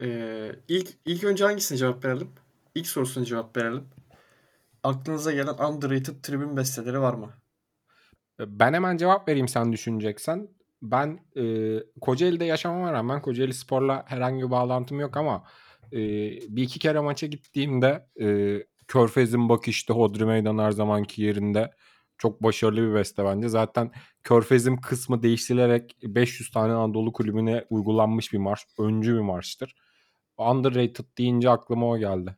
Ee, ilk, ilk önce hangisine cevap verelim? İlk sorusuna cevap verelim. Aklınıza gelen underrated tribün besteleri var mı? Ben hemen cevap vereyim sen düşüneceksen. ben e, Kocaeli'de yaşamama rağmen Kocaeli Spor'la herhangi bir bağlantım yok ama e, bir iki kere maça gittiğimde e, Körfez'in bakışta Hodri Meydan her zamanki yerinde çok başarılı bir beste bence. Zaten Körfez'in kısmı değiştirilerek 500 tane Anadolu kulübüne uygulanmış bir marş. Öncü bir marştır. Underrated deyince aklıma o geldi.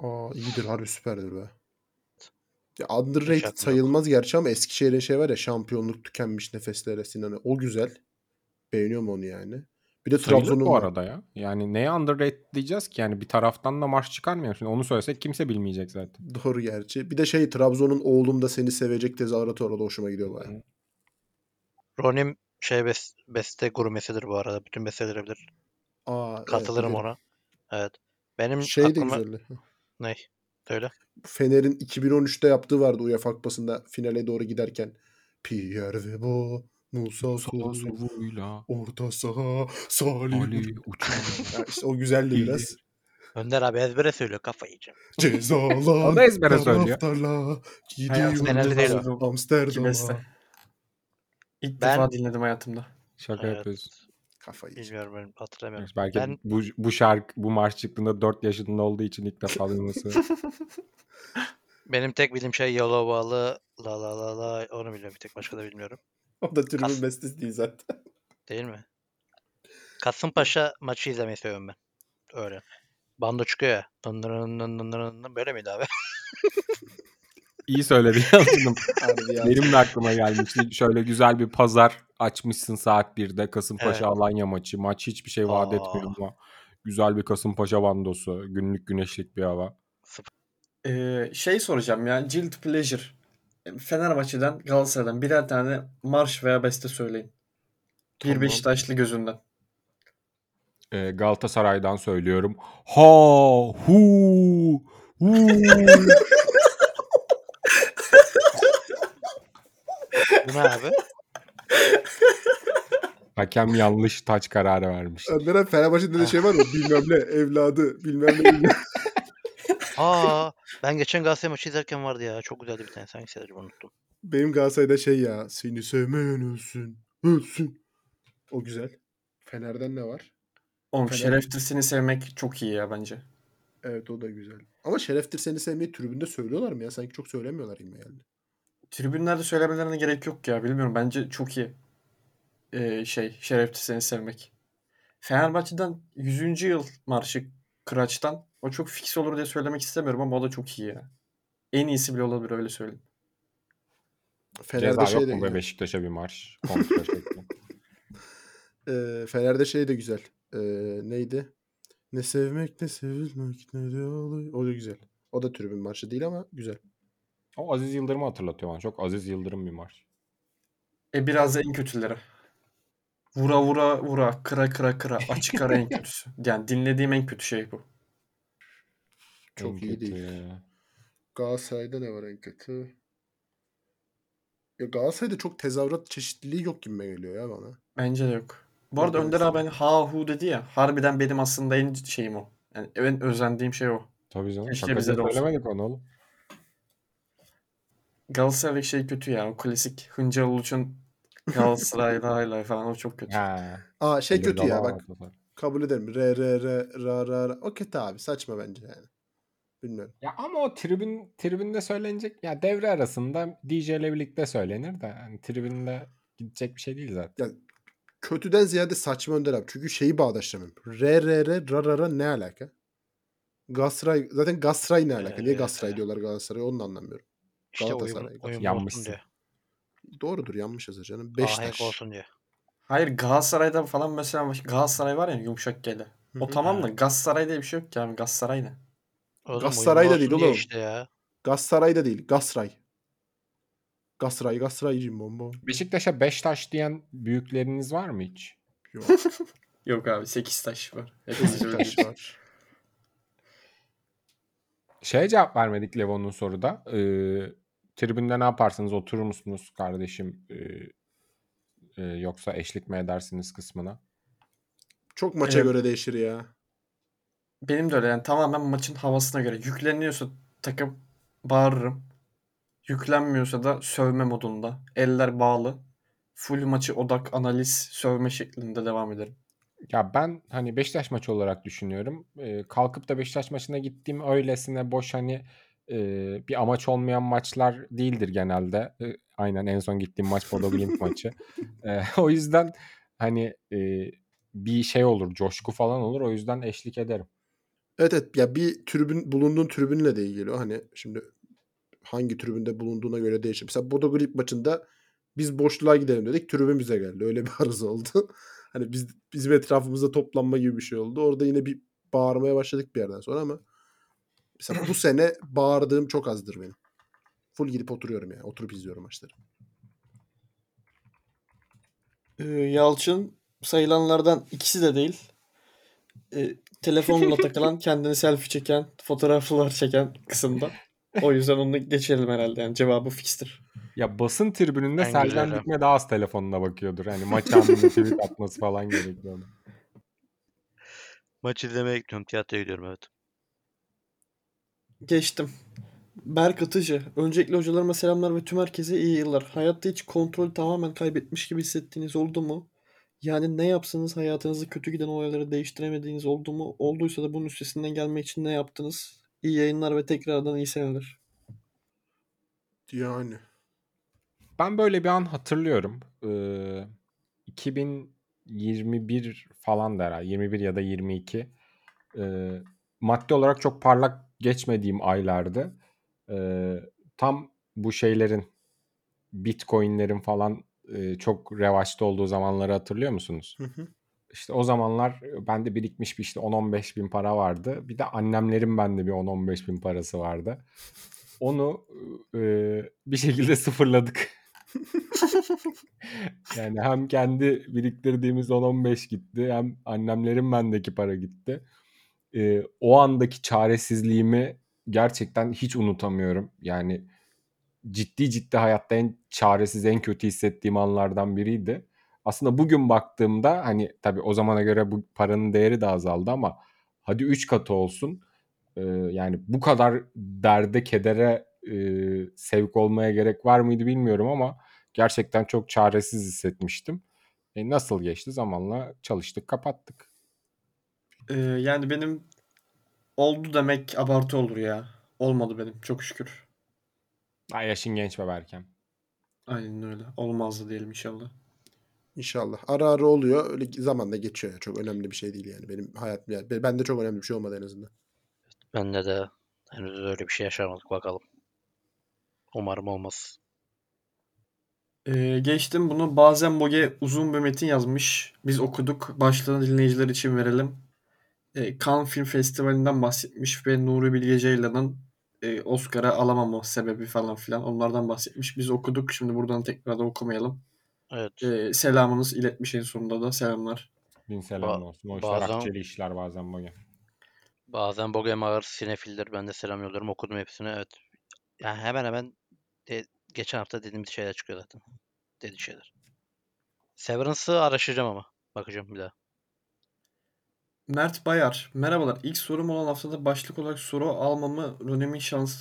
Aa iyidir harbi süperdir be. Ya underrated Hiç aklı yok. sayılmaz gerçi ama Eskişehir'in şey var ya şampiyonluk tükenmiş nefeslere Sinan'ı. O güzel. Beğeniyorum onu yani. Bir de Trabzon'un bu var. arada ya. Yani neye underrated diyeceğiz ki? Yani bir taraftan da marş çıkarmıyor. Şimdi onu söylesek kimse bilmeyecek zaten. Doğru gerçi. Bir de şey Trabzon'un oğlum da seni sevecek tezahüratı var. O da hoşuma gidiyor baya. Ronim şey bes- beste gurmesidir bu arada. Bütün besteleri bilir. Aa, evet, Katılırım biliyorum. ona. Evet. Benim Şey de aklıma... güzeldi. Ne? Söyle. Fener'in 2013'te yaptığı vardı UEFA Kupası'nda finale doğru giderken. Pierre ve Bo, Musa Sow, Sazuvuyla Orta saha, Salih. Ali uçan. Ya işte o güzeldi biraz. Önder abi ezbere söylüyor kafayı yiyeceğim. Cezalar. O da ezbere söylüyor. gidiyor Amsterdam'a. İlk Ben- defa dinledim hayatımda. Şaka Evet. yapıyorsun. Kafayı. Bilmiyorum ben hatırlamıyorum. Belki Ben- bu, bu şarkı bu marş çıktığında 4 yaşında olduğu için ilk defa duyması. Benim tek bildiğim şey Yellow Ball'ı la la la la onu biliyorum bir tek başka da bilmiyorum. O da tribün Kas- bestesi değil zaten. Değil mi? Kasımpaşa maçı izlemeyi seviyorum ben. Öyle. Bando çıkıyor ya. Dın dın dın dın dın dın. Böyle miydi abi? İyi söyledi yazdım. Benim de aklıma gelmişti. Şöyle güzel bir pazar açmışsın saat 1'de. Kasımpaşa Evet. Alanya maçı. Maç hiçbir şey vaat Aa. etmiyor ama güzel bir Kasımpaşa bandosu. Günlük güneşlik bir hava. Ee, şey soracağım ya. Guilty Pleasure. Fenerbahçe'den, Galatasaray'dan birer tane marş veya beste söyleyin. Bir Tamam. Beşiktaşlı gözünden. Ee, Galatasaray'dan söylüyorum. Ha hu hu. Bu ne abi? Hakem yanlış taç kararı vermiş. Önder abi Fenerbahçe'de de şey var mı? Bilmem ne evladı bilmem ne. bilmem- Aa, ben geçen Galatasaray maçı izlerken vardı ya. Çok güzeldi bir tane. Hangisi acaba unuttum. Benim Galatasaray'da şey ya. Seni sevmeyen ölsün. Ölsün. O güzel. Fener'den ne var? Oğlum Fener- şereftir seni sevmek çok iyi ya bence. Evet o da güzel. Ama Şereftir seni sevmeyi tribünde söylüyorlar mı ya? Sanki çok söylemiyorlar gibi geldi. Tribünlerde söylemelerine gerek yok ya. Bilmiyorum bence çok iyi. Ee, şey şereftir seni sevmek. Fenerbahçe'den 100. yıl marşı Kıraç'tan. O çok fix olur diye söylemek istemiyorum ama o da çok iyi ya. En iyisi bile olabilir öyle söyleyeyim. Fener'de Ceza şey yok de mu be. Beşiktaş'a bir marş? Ee, Fener'de şey de güzel. Ee, neydi? Ne sevmek ne sevilmek ne de ağlay- O da güzel. O da tribün marşı değil ama güzel. O Aziz Yıldırım'ı hatırlatıyor bana. Çok Aziz Yıldırım bir marş. E biraz da en kötüleri. Vura vura vura, kıra kıra kıra, açık ara en kötüsü. Yani dinlediğim en kötü şey bu. Çok En iyi kötü değil. ya. Galatasaray'da ne var en kötü? Ya Galatasaray'da çok tezahürat çeşitliliği yok gibi geliyor ya bana. Bence de yok. Bu arada Önder abi hani ha hu dedi ya. Harbiden benim aslında en şeyim o. Yani en özendiğim şey o. Tabii canım. Keşke bize de söylemedik onu oğlum. Galatasaray'daki şey kötü ya. O klasik Hıncal Uluç'un Galatasaray lay lay falan o çok kötü. Ha. Aa şey kötü ya bak. Kabul ederim. Re re re ra ra ra. O kötü abi. Saçma bence yani. Bilmiyorum. Ya ama o tribün tribünde söylenecek ya devre arasında DJ ile birlikte söylenir de yani tribünde gidecek bir şey değil zaten. Kötüden ziyade saçma Önder abi. Çünkü şeyi bağdaştıramıyorum. Re re re ra ra ra ne alaka? Galatasaray zaten Galatasaray ne alaka? Niye Galatasaray re. diyorlar Galatasaray'a onu da anlamıyorum. İşte uyum, Galatasaray, uyum Yanmışsın. olsun diye. Doğrudur yanlış yazar canım. Beşiktaş. olsun diye. Hayır Galatasaray'da falan mesela Galatasaray var ya yumuşak gele. O tamam da. Galatasaray diye bir şey yok ki abi. Galatasaray ne? Galatasaray da değil oğlum. işte ya. Galatasaray da değil. Galatasaray. Galatasaray, Galatasaray cimbombo. Beşiktaş'a Beştaş diyen büyükleriniz var mı hiç? Yok. Yok abi 8 taş var. Hepimiz öyle Beşiktaş var. Şeye cevap vermedik Levon'un soruda. Ee, tribünde ne yaparsınız? Oturur musunuz kardeşim? Ee, e, yoksa eşlik mi edersiniz kısmına? Çok maça Evet. göre değişir ya. Benim de öyle yani tamamen maçın havasına göre. Yükleniyorsa takım bağırırım. Yüklenmiyorsa da sövme modunda. Eller bağlı. full maçı odak, analiz, sövme şeklinde devam ederim. Ya ben hani Beşiktaş maçı olarak düşünüyorum. Ee, kalkıp da Beşiktaş maçına gittiğim öylesine boş hani e, bir amaç olmayan maçlar değildir genelde. E, aynen en son gittiğim maç Bodo Glimt maçı. E, o yüzden hani e, bir şey olur, coşku falan olur. O yüzden eşlik ederim. Evet evet ya bir tribün bulunduğun tribünle de ilgili o. Hani şimdi hangi tribünde bulunduğuna göre değişir. Mesela Bodo Glimt maçında biz boşluğa gidelim dedik. Tribün bize geldi. Öyle bir arıza oldu. hani biz bizim etrafımızda toplanma gibi bir şey oldu. Orada yine bir bağırmaya başladık bir yerden sonra ama mesela bu sene bağırdığım çok azdır benim. Full gidip oturuyorum yani. Oturup izliyorum maçları. Ee, Yalçın sayılanlardan ikisi de değil. Ee, telefonla takılan, kendini selfie çeken, fotoğraflar çeken kısımda. O yüzden onu geçelim herhalde. Yani cevabı fixtir. Ya basın tribününde En. Dikme daha az telefonuna bakıyordur. Hani maç anında tweet atması falan gerekiyor. Maç izlemeye gidiyorum. Tiyatroya gidiyorum evet. Geçtim. Berk Atıcı. Öncelikle hocalarıma selamlar ve tüm herkese iyi yıllar. Hayatta hiç kontrol tamamen kaybetmiş gibi hissettiğiniz oldu mu? Yani ne yapsanız hayatınızı kötü giden olayları değiştiremediğiniz oldu mu? Olduysa da bunun üstesinden gelmek için ne yaptınız? İyi yayınlar ve tekrardan iyi seneler. Yani. Ben böyle bir an hatırlıyorum. Ee, 2021 falan da herhalde. 21 ya da 22. Ee, maddi olarak çok parlak geçmediğim aylardı. Ee, tam bu şeylerin Bitcoin'lerin falan e, çok revaçta olduğu zamanları hatırlıyor musunuz? Hı hı. İşte o zamanlar bende birikmiş bir işte 10-15 bin para vardı. Bir de annemlerin bende bir 10-15 bin parası vardı. Onu e, bir şekilde sıfırladık. yani hem kendi biriktirdiğimiz 10-15 gitti hem annemlerin bendeki para gitti. E, o andaki çaresizliğimi gerçekten hiç unutamıyorum. Yani ciddi ciddi hayatta en çaresiz, en kötü hissettiğim anlardan biriydi. Aslında bugün baktığımda hani tabii o zamana göre bu paranın değeri de azaldı ama hadi 3 katı olsun. Ee, yani bu kadar derde, kedere e, sevk olmaya gerek var mıydı bilmiyorum ama gerçekten çok çaresiz hissetmiştim. E, nasıl geçti? Zamanla çalıştık, kapattık. Ee, yani benim oldu demek abartı olur ya. Olmadı benim çok şükür. Ay yaşın genç be Berkem. Aynen öyle. Olmazdı diyelim inşallah. İnşallah. Ara ara oluyor. Öyle zamanla geçiyor ya. Çok önemli bir şey değil yani. Benim hayatım yani. Bende çok önemli bir şey olmadı en azından. Bende de henüz öyle bir şey yaşamadık bakalım. Umarım olmaz. Ee, geçtim bunu. Bazen Boge uzun bir metin yazmış. Biz okuduk. Başlığını dinleyiciler için verelim. Ee, Cannes Film Festivali'nden bahsetmiş ve Nuri Bilge Ceylan'ın e, Oscar'a alamama sebebi falan filan onlardan bahsetmiş. Biz okuduk. Şimdi buradan tekrar da okumayalım. Evet. Ee, selamınız iletmiş en sonunda da. Selamlar. Bin selam Ba- olsun. O işler bazen- akçeli işler bazen bugün. Bazen Bogem ağır sinefildir. Ben de selam yolluyorum. Okudum hepsini. Evet. Yani hemen hemen de, geçen hafta dediğimiz şeyler çıkıyor zaten. Dediği şeyler. Severance'ı araştıracağım ama. Bakacağım bir daha. Mert Bayar. Merhabalar. İlk sorum olan haftada başlık olarak soru almamı Ronem'in şans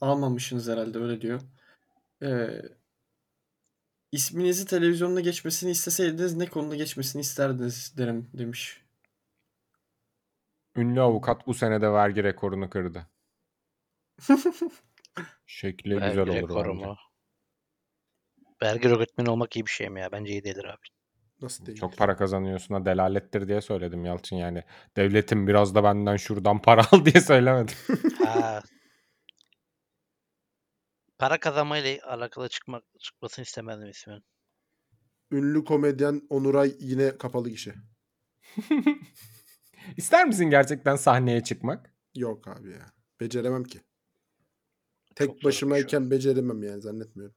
almamışsınız herhalde öyle diyor. Ee, isminizi televizyonda geçmesini isteseydiniz ne konuda geçmesini isterdiniz derim demiş. Ünlü avukat bu senede vergi rekorunu kırdı. Şekli güzel Vergi olur rekoru bence. mu? Vergi öğretmeni olmak iyi bir şey mi ya? Bence iyi değildir abi. Nasıl değil? Çok para kazanıyorsun delalettir diye söyledim Yalçın yani. Devletin biraz da benden şuradan para al diye söylemedim. Ha. Para kazanmayla alakalı çıkmak çıkmasını istemezdim ismin. Ünlü komedyen Onuray yine kapalı gişe. İster misin gerçekten sahneye çıkmak? Yok abi ya. Beceremem ki. Tek Çok başımayken beceremem yani zannetmiyorum.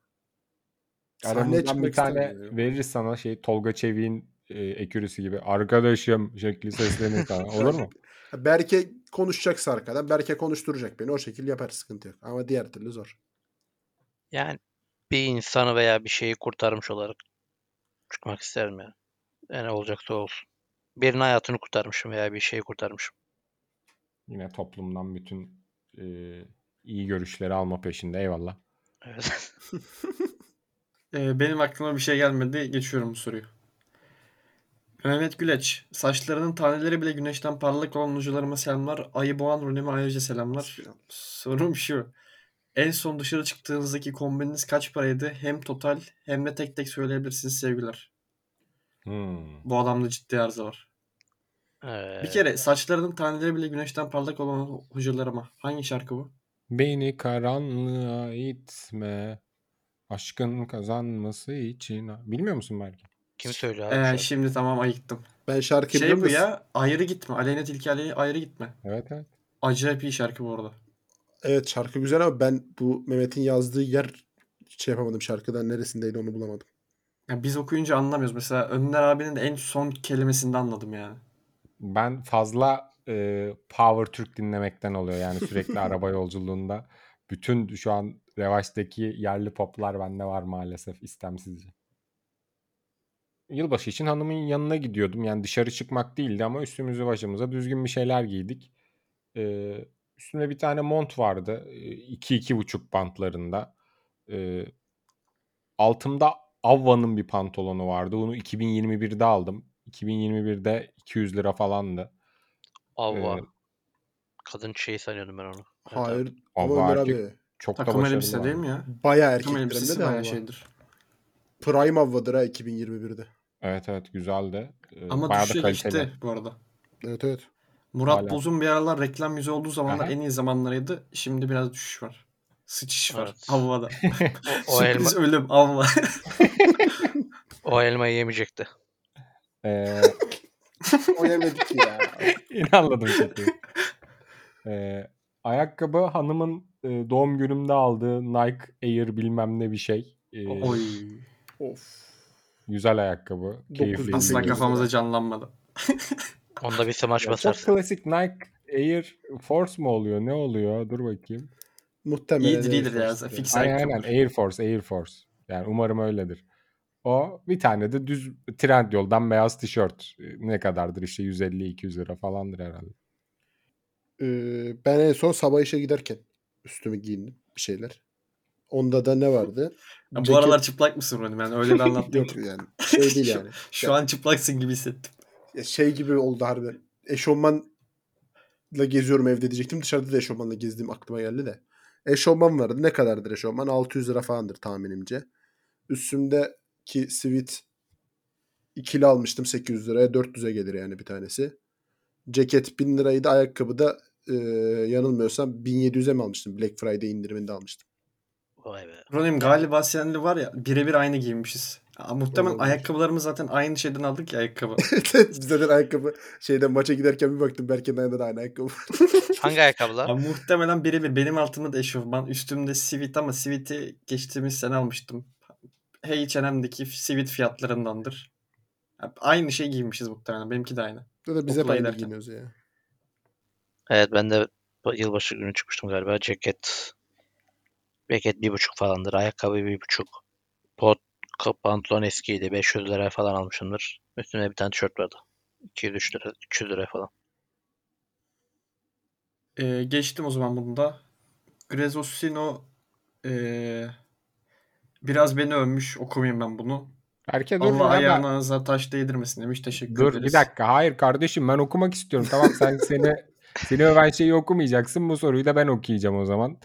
Aramızdan bir tane istemiyorum. veririz sana şey Tolga Çevik'in e, ekürüsü gibi. Arkadaşım şekli seslenir sana. Olur mu? Berke konuşacaksa arkadan. Berke konuşturacak beni. O şekilde yapar sıkıntı yok. Ama diğer türlü zor. Yani bir insanı veya bir şeyi kurtarmış olarak çıkmak isterim ya. Yani olacaksa olsun. Birinin hayatını kurtarmışım veya bir şeyi kurtarmışım. Yine toplumdan bütün e, iyi görüşleri alma peşinde. Eyvallah. Evet. Ee, benim aklıma bir şey gelmedi. Geçiyorum bu soruyu. Mehmet Güleç. Saçlarının taneleri bile güneşten parlak olan hocalarıma selamlar. Ayı boğan rolüme ayrıca selamlar. Sorum şu. En son dışarı çıktığınızdaki kombininiz kaç paraydı? Hem total hem de tek tek söyleyebilirsiniz sevgiler. Hmm. Bu adamda ciddi arıza var. Ee, Bir kere saçlarının taneleri bile güneşten parlak olan hocalarıma. Hangi şarkı bu? Beni karanlığa itme. Aşkın kazanması için. Bilmiyor musun belki? kim söylüyor abi? Ee, şimdi tamam ayıktım. Ben şarkı Şey bu ya ayrı gitme. Aleyna Tilki Aleyna ayrı gitme. Evet evet. Acayip iyi şarkı bu arada. Evet şarkı güzel ama ben bu Mehmet'in yazdığı yer şey yapamadım şarkıdan neresindeydi onu bulamadım. Ya biz okuyunca anlamıyoruz. Mesela Önder abinin en son kelimesinde anladım yani. Ben fazla e, Power Türk dinlemekten oluyor. Yani sürekli araba yolculuğunda. Bütün şu an revaçtaki yerli poplar bende var maalesef istemsizce. Yılbaşı için hanımın yanına gidiyordum. Yani dışarı çıkmak değildi ama üstümüzü başımıza düzgün bir şeyler giydik. Ee, üstümde bir tane mont vardı. 2-2,5 bantlarında. Ee, altımda Avva'nın bir pantolonu vardı. Bunu 2021'de aldım. 2021'de 200 lira falandı. Avva. Ee, Kadın şeyi sanıyordum ben onu. Hayır Ömer erkek- abi çok da Takım başarılı. elbise değil mi ya? bayağı Takım erkeklerimde elbisesi de bayağı şeydir. Prime Avva'dır ha 2021'de. Evet evet güzeldi. Ee, Ama bayağı da düşüşe kaliteli. geçti bu arada. Evet evet. Murat Hala. Boz'un bir aralar reklam yüzü olduğu zamanlar Aha. en iyi zamanlarıydı. Şimdi biraz düşüş var. Sıçış var Evet. havada. O, o elma, ölüm avva. o elmayı yemeyecekti. Ee, O yemedik ya. Yine anladım şakayı. Ee, ayakkabı hanımın e, doğum günümde aldığı Nike Air bilmem ne bir şey. Ee, Oy. of. Güzel ayakkabı. Keyifli. Asla kafamıza canlanmadı. Onda bir smaç Ya basar. çok klasik Nike Air Force mu oluyor? Ne oluyor? Dur bakayım. Muhtemelen. İyidir Air iyidir ya. Fix Aynen aynen Air Force Air Force. Yani umarım öyledir. O bir tane de düz Trendyol'dan beyaz tişört. Ne kadardır işte 150-200 lira falandır herhalde. Ee, ben en son sabah işe giderken üstümü giyindim bir şeyler. Onda da ne vardı? Ya bu Ceket- aralar çıplak mısın Ronnie? Ben öyle bir anlattım Yok yani. Şey değil yani. Şu an çıplaksın gibi hissettim. Ya şey gibi oldu harbiden. Eşofmanla geziyorum evde diyecektim. Dışarıda da eşofmanla gezdiğim aklıma geldi de. Eşofman vardı. Ne kadardır eşofman? 600 lira falandır tahminimce. Üstümdeki sivit ikili almıştım 800 liraya. 400'e gelir yani bir tanesi. Ceket 1000 liraydı. Ayakkabı da e, yanılmıyorsam 1700'e mi almıştım? Black Friday indiriminde almıştım. Vay be. Ronnie'm galiba seninle var ya birebir aynı giymişiz. Ya, muhtemelen Olabilir. ayakkabılarımı zaten aynı şeyden aldık ya ayakkabı. Evet, Biz zaten ayakkabı şeyden maça giderken bir baktım Berke'nin ayağında da aynı ayakkabı. Hangi ayakkabılar? Abi muhtemelen birebir. Benim altımda da eşofman. Üstümde sivit ama siviti geçtiğimiz sene almıştım. H&M'deki sivit fiyatlarındandır. Ya, Aynı şey giymişiz muhtemelen. Benimki de aynı. Zaten biz hep Okula aynı giyiniyoruz ya. Evet ben de yılbaşı günü çıkmıştım galiba. Ceket ceket bir buçuk falandır. Ayakkabı bir buçuk. Pot pantolon eskiydi. 500 liraya falan almışımdır. Üstüne bir tane tişört vardı. 200 lira, 300 liraya falan. Ee, geçtim o zaman bunu da. Grezosino ee, biraz beni övmüş. Okumayayım ben bunu. Berke dur. Allah ayağınıza taş değdirmesin demiş. Teşekkür Dur ederiz. bir dakika. Hayır kardeşim ben okumak istiyorum. Tamam sen seni seni öven şeyi okumayacaksın. Bu soruyu da ben okuyacağım o zaman.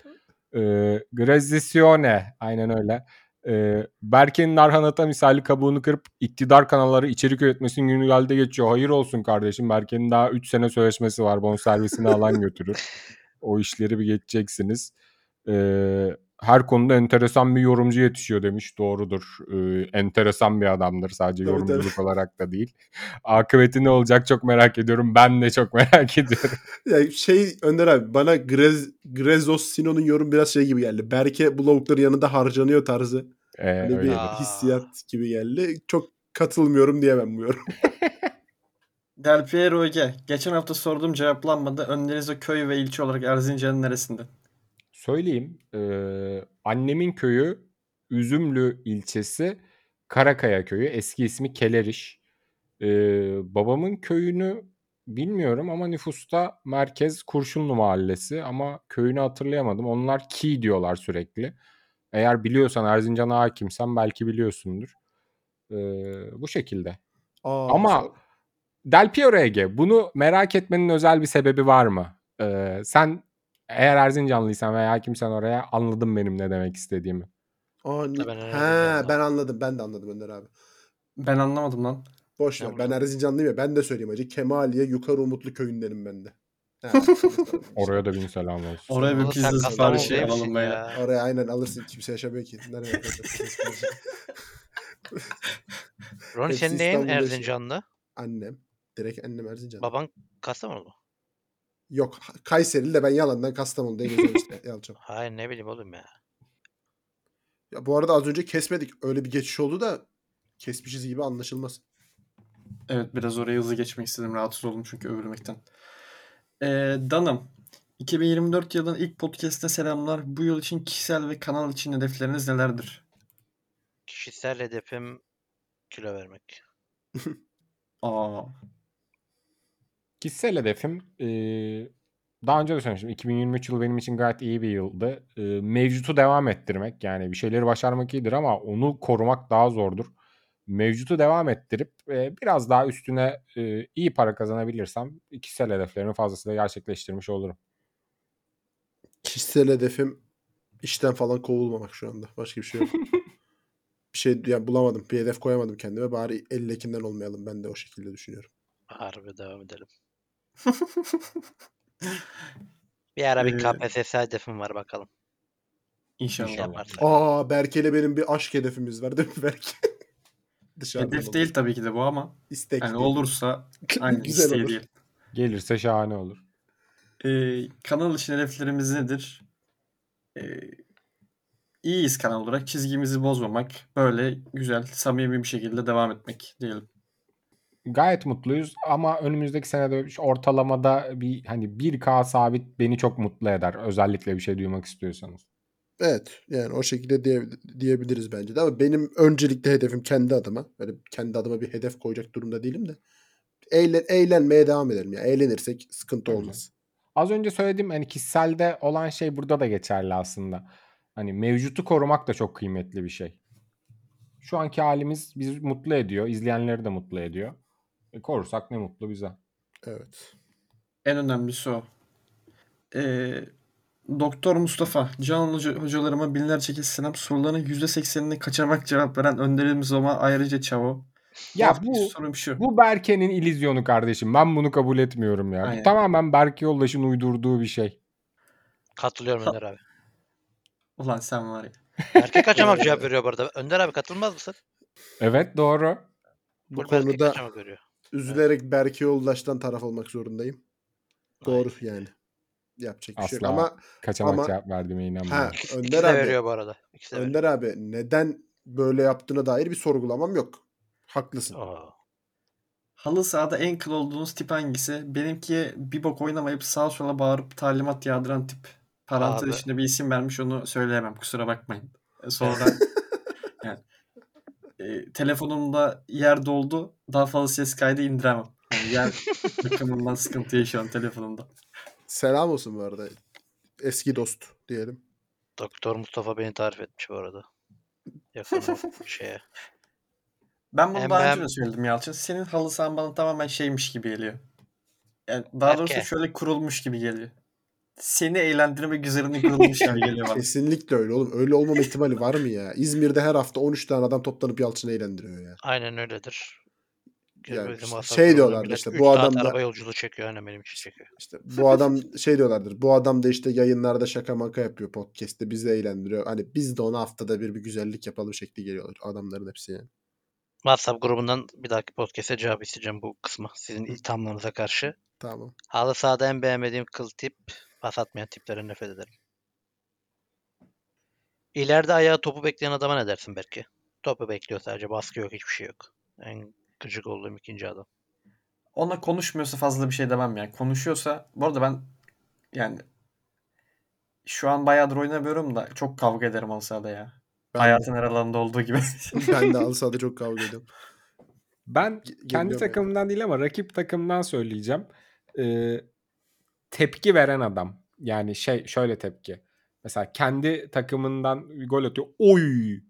Ee, Grazizione. Aynen öyle. Ee, Berke'nin Narhanata misali kabuğunu kırıp iktidar kanalları içerik üretmesinin günü geldi geçiyor. Hayır olsun kardeşim. Berke'nin daha 3 sene sözleşmesi var. Bonservisini alan götürür. O işleri bir geçeceksiniz. Ee, her konuda enteresan bir yorumcu yetişiyor demiş. Doğrudur. Ee, enteresan bir adamdır. Sadece Tabii, tabii. yorumculuk olarak da değil. Akıbeti ne olacak çok merak ediyorum. Ben de çok merak ediyorum. Ya şey Önder abi bana Grez, Grezos Sino'nun yorum biraz şey gibi geldi. Berke bu lavukların yanında harcanıyor tarzı. Ee, Hani bir. Aa. hissiyat gibi geldi. Çok katılmıyorum diyemem bu yorum. Del Piero Ege. Geçen hafta sorduğum cevaplanmadı. Önderiz o köy ve ilçe olarak Erzincan'ın neresinde? Söyleyeyim. Ee, annemin köyü Üzümlü ilçesi Karakaya köyü. Eski ismi Keleriş. Ee, babamın köyünü bilmiyorum ama nüfusta merkez Kurşunlu mahallesi ama köyünü hatırlayamadım. Onlar Ki diyorlar sürekli. Eğer biliyorsan Erzincan'a hakimsen belki biliyorsundur. Ee, bu şekilde. Aa, Ama mesela- Del Piero Ege bunu merak etmenin özel bir sebebi var mı? Ee, sen eğer Erzincanlıysan veya hakimsen oraya anladın benim ne demek istediğimi. Aa, ni- Ben He, anladım. ben anladım. Ben de anladım Önder abi. Ben anlamadım lan. Boş ver. Ben? Erzincanlıyım ya. Ben de söyleyeyim hacı. Kemaliye Yukarı Umutlu köyündenim ben de. He, Oraya da bin selam olsun. Oraya bir pizza siparişi alalım beyler. ya? Oraya aynen alırsın. Kimse yaşamıyor ki. Nereye Hepsi senin neyin. Erzincanlı? Annem. Direkt annem Erzincan. Baban Kastamonu mu? Yok. Kayserili de ben yalandan Kastamonu'da geziyorum işte. Yalçın. Hayır ne bileyim oğlum ya. Ya bu arada az önce kesmedik. Öyle bir geçiş oldu da kesmişiz gibi anlaşılmaz. Evet biraz oraya hızlı geçmek istedim. Rahatsız oldum çünkü övülmekten. Ee, Danım. 2024 yılının ilk podcast'te selamlar. Bu yıl için kişisel ve kanal için hedefleriniz nelerdir? Kişisel hedefim kilo vermek. Aa, Kişisel hedefim eee, daha önce de söylemiştim. 2023 yılı benim için gayet iyi bir yıldı. Eee, mevcutu devam ettirmek. Yani bir şeyleri başarmak iyidir ama onu korumak daha zordur. Mevcutu devam ettirip eee, biraz daha üstüne eee, iyi para kazanabilirsem kişisel hedeflerimi fazlasıyla gerçekleştirmiş olurum. Kişisel hedefim işten falan kovulmamak şu anda. Başka bir şey yok. bir şey yani bulamadım. Bir hedef koyamadım kendime. Bari 50'kinden olmayalım. Ben de o şekilde düşünüyorum. Harbi devam edelim. Bir ara bir Ee, KPSS hedefim var bakalım. inşallah. İnşallah. yaparsak. Aa Berke'yle benim bir aşk hedefimiz var değil mi Berke? Dışarıdan Hedef olur. değil tabii ki de bu ama İstek yani değil. olursa aynı Güzel isteği olur. değil. Gelirse şahane olur. Ee, kanal için hedeflerimiz nedir? Ee, iyiyiz kanal olarak. Çizgimizi bozmamak. Böyle güzel, samimi bir şekilde devam etmek diyelim. Gayet mutluyuz ama önümüzdeki senede ortalamada bir hani 1K sabit beni çok mutlu eder. Özellikle bir şey duymak istiyorsanız. Evet yani o şekilde diye, diyebiliriz bence de ama benim öncelikle hedefim kendi adıma. Böyle kendi adıma bir hedef koyacak durumda değilim de. Eğlen, eğlenmeye devam edelim ya. Eğlenirsek sıkıntı olmaz. Az önce söylediğim hani kişiselde olan şey burada da geçerli aslında. Hani mevcutu korumak da çok kıymetli bir şey. Şu anki halimiz bizi mutlu ediyor. izleyenleri de mutlu ediyor. E, korursak ne mutlu bize. Evet. En önemlisi o. Ee, Doktor Mustafa, Can hoca, hocalarıma binlerce kez selam. Soruların %80'ini kaçamak cevap veren önderimiz ama ayrıca çavo. Ya bu sorum şu. bu Berke'nin illüzyonu kardeşim. Ben bunu kabul etmiyorum ya. Bu tamamen Berke Yoldaş'ın uydurduğu bir şey. Katılıyorum Önder abi. Ulan sen var ya. Erkek kaçamak cevap veriyor bu arada. Önder abi katılmaz mısın? Evet doğru. Bu Full konuda kaçamak veriyor. Üzülerek Berke Yoldaş'tan taraf olmak zorundayım. Doğru yani. Yapacak bir şey yok. Asla Ama kaçamak ama- cevap verdiğime inanmıyorum. ha, İkisi, Önder ikisi de abi, veriyor bu arada. İkisi de veriyor. Önder abi neden böyle yaptığına dair bir sorgulamam yok. Haklısın. Oo. Halı sahada en kıl olduğunuz tip hangisi? Benimki bir bok oynamayıp sağa sola bağırıp talimat yağdıran tip. Parantez Abi. içinde bir isim vermiş onu söyleyemem. Kusura bakmayın. E, Sonra e, telefonumda yer doldu. Daha fazla ses kaydı indiremem. Yani yer bakımından sıkıntı yaşıyorum telefonumda. Selam olsun bu arada. Eski dost diyelim. Doktor Mustafa beni tarif etmiş bu arada. Yakın şeye. Ben bunu Hem daha önce de söyledim Yalçın. Senin halı sahan bana tamamen şeymiş gibi geliyor. Yani daha doğrusu Berke. şöyle kurulmuş gibi geliyor. Seni eğlendirmek üzerine kurulmuş geliyor bana. Kesinlikle öyle oğlum. Öyle olmama ihtimali var mı ya? İzmir'de her hafta 13 tane adam toplanıp Yalçın'ı eğlendiriyor ya. Aynen öyledir. Ya Bizim işte şey diyorlardı işte, bu adam da- araba yolculuğu çekiyor. Aynen benim için çekiyor. İşte bu adam şey diyorlardır. Bu adam da işte yayınlarda şaka maka yapıyor podcast'te. Bizi eğlendiriyor. Hani biz de ona haftada bir bir güzellik yapalım şekli geliyorlar. Adamların hepsi yani. WhatsApp grubundan bir dahaki podcast'e cevap isteyeceğim bu kısmı. Sizin ithamlarınıza karşı. Tamam. Halı sahada en beğenmediğim kıl tip pas atmayan tiplere nefret ederim. İleride ayağı topu bekleyen adama ne dersin belki? Topu bekliyor sadece. Baskı yok. Hiçbir şey yok. En gıcık olduğum ikinci adam. Ona konuşmuyorsa fazla bir şey demem yani. Konuşuyorsa bu arada ben yani şu an bayağıdır oynamıyorum da çok kavga ederim halı sahada ya. Ben, Hayatın her alanında olduğu gibi. ben de Alsa'da çok kavga ediyorum. Ben kendi geliyorum yani. takımımdan değil ama rakip takımdan söyleyeceğim. Ee, tepki veren adam. Yani şey şöyle tepki. Mesela kendi takımından gol atıyor. Oy!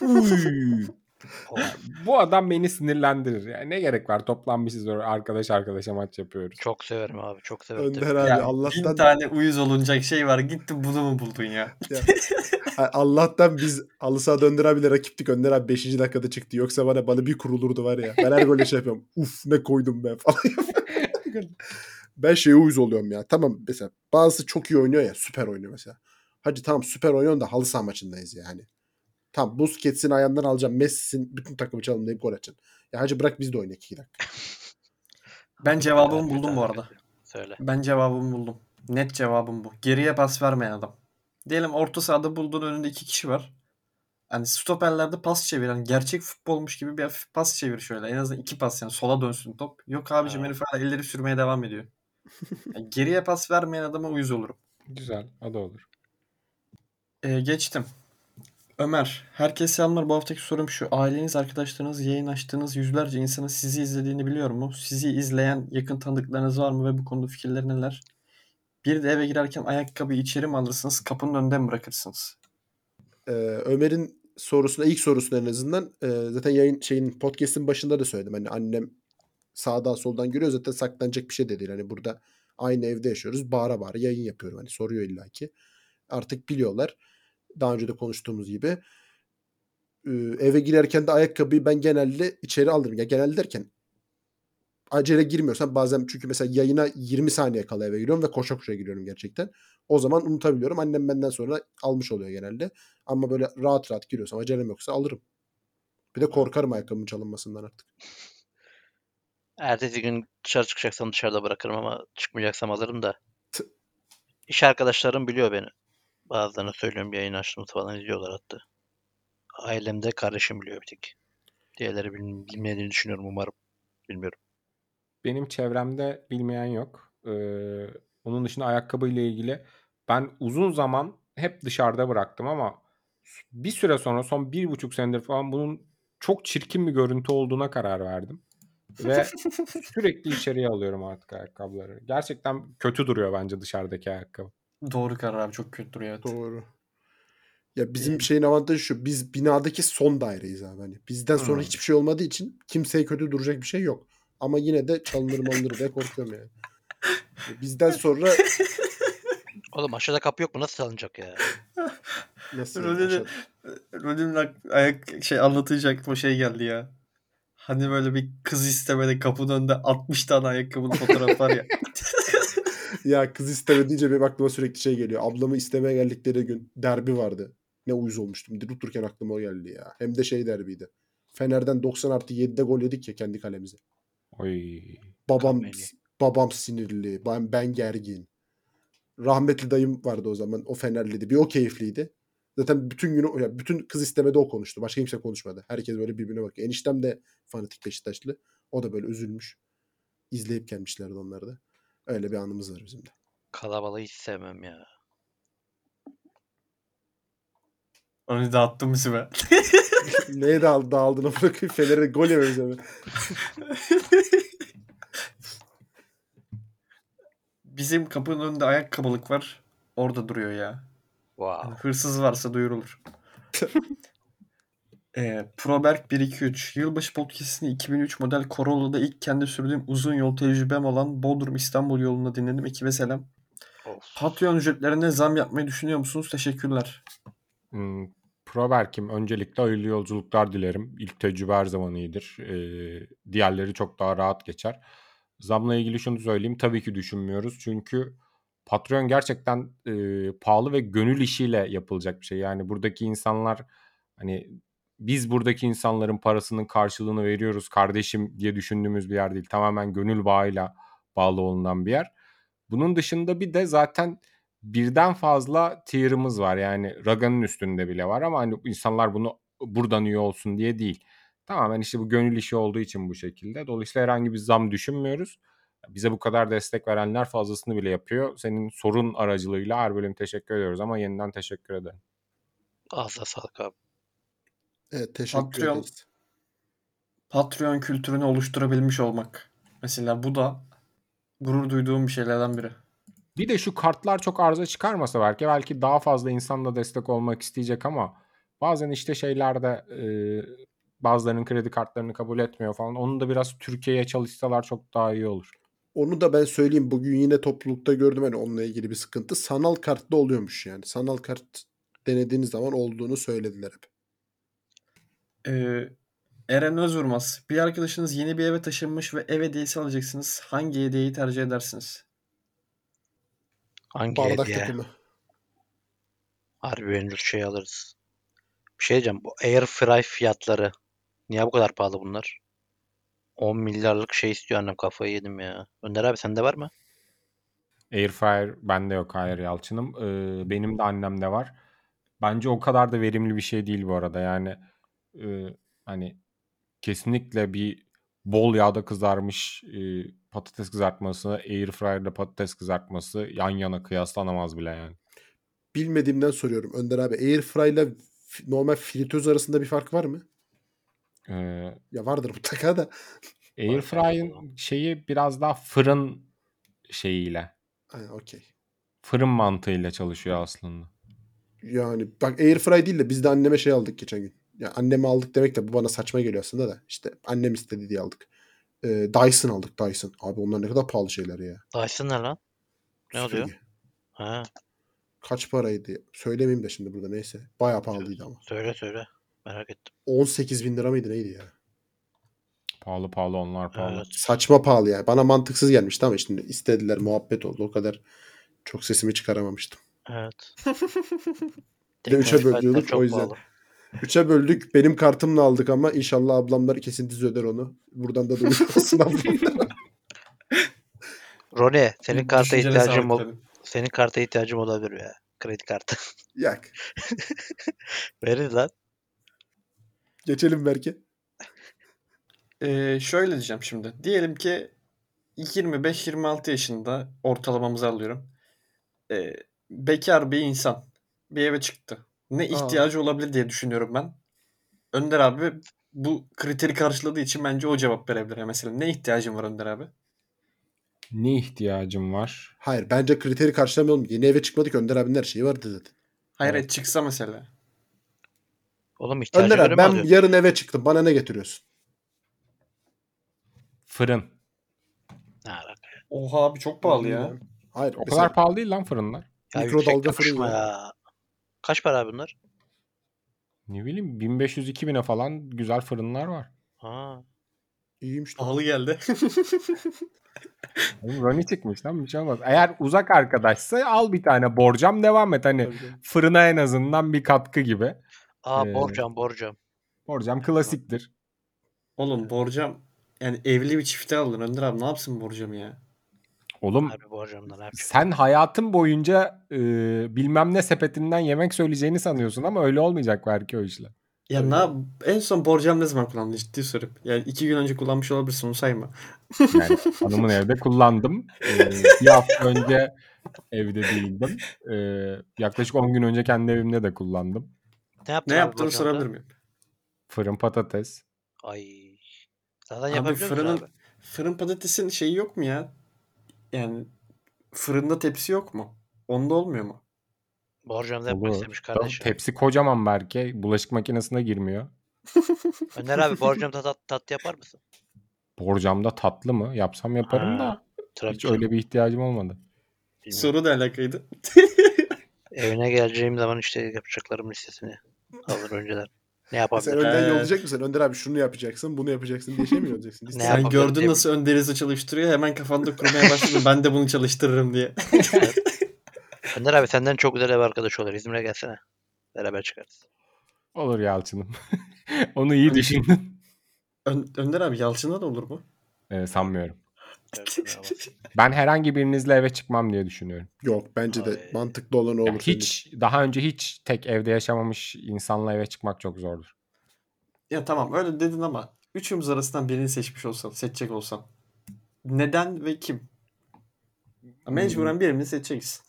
Uy! Bu adam beni sinirlendirir. Yani ne gerek var? Toplanmışız orada arkadaş arkadaşa maç yapıyoruz. çok severim abi. Çok severim. Önder abi Ya bin Allah'tan tane uyuz olunacak şey var. Gittin bunu mu buldun ya? Ha, Allah'tan biz halı sahada Önder abiyle rakiptik. Önder abi 5. dakikada çıktı. Yoksa bana bana bir kurulurdu var ya. Ben her golde şey yapıyorum. Uf ne koydum ben falan. ben şeye uyuz oluyorum ya. Tamam mesela bazısı çok iyi oynuyor ya. Süper oynuyor mesela. Hadi tamam süper oynuyorsun da halı saha maçındayız yani. Tamam Busquets'in ayağından alacağım. Messi'sin bütün takımı çalımlayıp gol atacaksın. Ya hacı bırak biz de oynayalım 2 dakika. Ben cevabımı buldum bu arada. Söyle. Ben cevabımı buldum. Net cevabım bu. Geriye pas vermeyen adam. Diyelim orta sahada bulduğun önünde iki kişi var. Hani stoperlerde pas çeviren, gerçek futbolmuş gibi bir pas çevir şöyle. En azından iki pas yani sola dönsün top. Yok abicim herif elleri sürmeye devam ediyor. Yani geriye pas vermeyen adama uyuz olurum. Güzel. O da olur. Ee, geçtim. Ömer, herkes selamlar. Bu haftaki sorum şu. Aileniz, arkadaşlarınız, yayın açtığınız yüzlerce insanın sizi izlediğini biliyor mu? Sizi izleyen yakın tanıdıklarınız var mı ve bu konuda fikirleri neler? Bir de eve girerken ayakkabı içeri mi alırsınız, kapının önünde mi bırakırsınız? Ee, Ömer'in sorusuna ilk sorusuna en azından e, zaten yayın şeyin podcast'in başında da söyledim. Hani annem sağdan soldan görüyor zaten saklanacak bir şey de değil. Hani burada aynı evde yaşıyoruz. Bağıra bağıra yayın yapıyorum. Hani soruyor illaki. Artık biliyorlar. Daha önce de konuştuğumuz gibi. Ee, eve girerken de ayakkabıyı ben genelde içeri alırım. Ya genelde derken acele girmiyorsam bazen çünkü mesela yayına 20 saniye kala eve giriyorum ve koşa koşa giriyorum gerçekten. O zaman unutabiliyorum. Annem benden sonra almış oluyor genelde. Ama böyle rahat rahat giriyorsam acelem yoksa alırım. Bir de korkarım ayakkabımın çalınmasından artık. Ertesi gün dışarı çıkacaksam dışarıda bırakırım ama çıkmayacaksam alırım da. İş arkadaşlarım biliyor beni. Bazılarına söylüyorum yayın açtığımızı falan izliyorlar hatta. Ailemde kardeşim biliyor bir tek. Diğerleri bil- bilmediğini düşünüyorum umarım. Bilmiyorum. Benim çevremde bilmeyen yok. Ee, onun dışında ayakkabıyla ilgili ben uzun zaman hep dışarıda bıraktım ama bir süre sonra son bir buçuk senedir falan bunun çok çirkin bir görüntü olduğuna karar verdim. Ve sürekli içeriye alıyorum artık ayakkabıları. Gerçekten kötü duruyor bence dışarıdaki ayakkabı. Doğru karar abi çok kötü duruyor. Evet. Doğru. Ya bizim şeyin avantajı şu. Biz binadaki son daireyiz abi. Hani bizden sonra Hmm. hiçbir şey olmadığı için kimseye kötü duracak bir şey yok. Ama yine de çalınır malınır diye korkuyorum yani. Bizden sonra Oğlum aşağıda kapı yok mu? Nasıl alınacak ya? nasıl Öyle de- aşağı- Rolün ak- ayak şey anlatacak o şey geldi ya. Hani böyle bir kız istemede kapının önünde 60 tane ayakkabının fotoğrafı var ya. Ya kız isteme deyince benim aklıma sürekli şey geliyor. Ablamı istemeye geldikleri gün derbi vardı. Ne uyuz olmuştum. Durup dururken aklıma o geldi ya. Hem de şey derbiydi. Fener'den 90 artı 7'de gol yedik ya kendi kalemize. Oy. Babam Kameli. babam sinirli. Ben, ben gergin. Rahmetli dayım vardı o zaman. O Fenerliydi. Bir o keyifliydi. Zaten bütün günü ya bütün kız istemede o konuştu. Başka kimse konuşmadı. Herkes böyle birbirine bakıyor. Eniştem de fanatik Beşiktaşlı. O da böyle üzülmüş. İzleyip gelmişlerdi onları da. Öyle bir anımız var bizim de. Kalabalığı hiç sevmem ya. Onu dağıttım bizi be. Neye dağıldı, dağıldığına bırakıp Fener'e gol yememiz hemen. Bizim kapının önünde ayakkabılık var. Orada duruyor ya. Wow. Yani hırsız varsa duyurulur. Ee, Proberg 123 Yılbaşı podcastini 2003 model Corolla'da ilk kendi sürdüğüm uzun yol tecrübem olan Bodrum İstanbul yolunda dinledim. Ekibe selam. Of. Patreon ücretlerine zam yapmayı düşünüyor musunuz? Teşekkürler. Hmm, Proberk'im öncelikle hayırlı yolculuklar dilerim. İlk tecrübe her zaman iyidir. Ee, diğerleri çok daha rahat geçer. Zamla ilgili şunu söyleyeyim. Tabii ki düşünmüyoruz. Çünkü Patreon gerçekten e, pahalı ve gönül işiyle yapılacak bir şey. Yani buradaki insanlar hani biz buradaki insanların parasının karşılığını veriyoruz kardeşim diye düşündüğümüz bir yer değil. Tamamen gönül bağıyla bağlı olunan bir yer. Bunun dışında bir de zaten birden fazla tier'ımız var. Yani Raga'nın üstünde bile var ama hani insanlar bunu buradan üye olsun diye değil. Tamamen işte bu gönül işi olduğu için bu şekilde. Dolayısıyla herhangi bir zam düşünmüyoruz. Bize bu kadar destek verenler fazlasını bile yapıyor. Senin sorun aracılığıyla her bölüm teşekkür ediyoruz ama yeniden teşekkür ederim. Ağzına sağlık abi. Evet teşekkür Patreon- ederiz. Patreon kültürünü oluşturabilmiş olmak. Mesela bu da gurur duyduğum bir şeylerden biri. Bir de şu kartlar çok arıza çıkarmasa belki belki daha fazla insan da destek olmak isteyecek ama bazen işte şeylerde e, bazılarının kredi kartlarını kabul etmiyor falan. Onu da biraz Türkiye'ye çalışsalar çok daha iyi olur. Onu da ben söyleyeyim. Bugün yine toplulukta gördüm hani onunla ilgili bir sıkıntı. Sanal kartta oluyormuş yani. Sanal kart denediğiniz zaman olduğunu söylediler hep. Ee, Eren Özvurmaz. Bir arkadaşınız yeni bir eve taşınmış ve ev hediyesi alacaksınız. Hangi hediyeyi tercih edersiniz? Hangi Bardak hediye? takımı. Harbi bence şey alırız. Bir şey diyeceğim. Bu air fry fiyatları. Niye bu kadar pahalı bunlar? 10 milyarlık şey istiyor annem kafayı yedim ya. Önder abi sende var mı? Airfryer bende yok hayır Yalçın'ım. Ee, benim de annemde var. Bence o kadar da verimli bir şey değil bu arada. Yani e, hani kesinlikle bir bol yağda kızarmış e, patates kızartması, airfryer'da patates kızartması yan yana kıyaslanamaz bile yani. Bilmediğimden soruyorum. Önder abi Airfry ile f- normal fritöz arasında bir fark var mı? Ee, Ya vardır mutlaka da. Airfryer'ın şeyi biraz daha fırın şeyiyle, Ha, okey. fırın mantığıyla çalışıyor aslında. Yani bak Airfry değil de biz de anneme şey aldık geçen gün. Ya anneme aldık demek de bu bana saçma geliyor aslında da. İşte annem istedi diye aldık. Ee, Dyson aldık Dyson. Abi onlar ne kadar pahalı şeyler ya. Dyson ne lan? Ne oluyor? Süpürge. Ha, Kaç paraydı? Söylemeyeyim de şimdi burada neyse. Bayağı pahalıydı ama. söyle söyle. Merak ettim. 18 bin lira mıydı neydi ya? Pahalı pahalı onlar pahalı. Evet. Saçma pahalı yani. Bana mantıksız gelmişti ama şimdi istediler muhabbet oldu. O kadar çok sesimi çıkaramamıştım. Evet. Bir de üçe Teknoloji bölüyorduk, fiyatları çok o yüzden. pahalı. Üçe böldük. Benim kartımla aldık ama inşallah ablamlar kesintisiz öder onu. Buradan da duyurmasın ablamlar. Rone, senin karta Düşüncene ihtiyacım ol tabii. senin karta ihtiyacım olabilir ya. Kredi kartı. Yak. Verir lan. Geçelim belki. Ee, şöyle diyeceğim şimdi. Diyelim ki 25-26 yaşında ortalamamızı alıyorum. Ee, bekar bir insan bir eve çıktı. Ne Aa. ihtiyacı olabilir diye düşünüyorum ben. Önder abi bu kriteri karşıladığı için bence o cevap verebilir. Mesela ne ihtiyacın var Önder abi? Ne ihtiyacım var? Hayır bence kriteri karşılamayalım. Yeni eve çıkmadık. Önder abinin her şeyi vardı zaten. Hayır evet. çıksa mesela. Oğlum ihtiyacı Önder abi ben alıyorsun? yarın eve çıktım. Bana ne getiriyorsun? Fırın. Ne alaka? Oha abi çok pahalı ya. Hayır. O mesela kadar pahalı değil lan fırınlar. Ya Mikrodalga fırın ya. ya. Kaç para abi bunlar? Ne bileyim 1500-2000'e falan güzel fırınlar var. Ha. iyiymiş. Pahalı geldi. Roni çıkmış lan bir şey olmaz. Eğer uzak arkadaşsa al bir tane borcam devam et. Hani tabii. fırına en azından bir katkı gibi. Aa Ee, borcam borcam. Borcam klasiktir. Oğlum borcam yani evli bir çifte aldın Önder abi ne yapsın borcamı ya? Oğlum Abi borcamdan abi. sen hayatın boyunca e, bilmem ne sepetinden yemek söyleyeceğini sanıyorsun ama öyle olmayacak belki o işler. Ya ne yap- en son borcam ne zaman kullandın ciddi sorup. Yani iki gün önce kullanmış olabilirsin onu sayma. Yani hanımın evde kullandım. E, bir hafta önce evde değildim. E, yaklaşık 10 gün önce kendi evimde de kullandım. Ne yaptın Ne abi yaptığını sorabilir miyim? Fırın patates. Ay. Zaten Abi fırının abi? fırın patatesin şeyi yok mu ya? Yani fırında tepsi yok mu? Onda olmuyor mu? Borcamda yapmak Olur. istemiş Tamam, kardeşim. Tepsi kocaman belki. Bulaşık makinesine girmiyor. Önder abi borcamda tat, tat yapar mısın? Borcamda tatlı mı? Yapsam yaparım da. Ha, tabii Hiç canım, öyle bir ihtiyacım olmadı. bilmiyorum. Soru da alakaydı. Evine geleceğim zaman işte yapacaklarım listesini alır önceden. Ne Sen yapabilirim? önden Ee, yollayacak mısın? Önder abi şunu yapacaksın, bunu yapacaksın diye şey mi yollayacaksın? Ne Sen gördün diye- nasıl Önder'i çalıştırıyor hemen kafanda kurmaya başladın ben de bunu çalıştırırım diye. Önder abi senden çok güzel ev arkadaşı olur. İzmir'e gelsene. Beraber çıkarız. Olur Yalçın'ım. Onu iyi düşündün. Ön- Önder abi Yalçın'a da olur mu? Ee, sanmıyorum. Ben herhangi birinizle eve çıkmam diye düşünüyorum. Yok bence de Ay. mantıklı olan olur. Yani hiç daha önce hiç tek evde yaşamamış insanla eve çıkmak çok zordur. Ya tamam öyle dedin ama üçümüz arasından birini seçmiş olsan, seçecek olsan. Neden ve kim? Mecburen birini seçeceksin.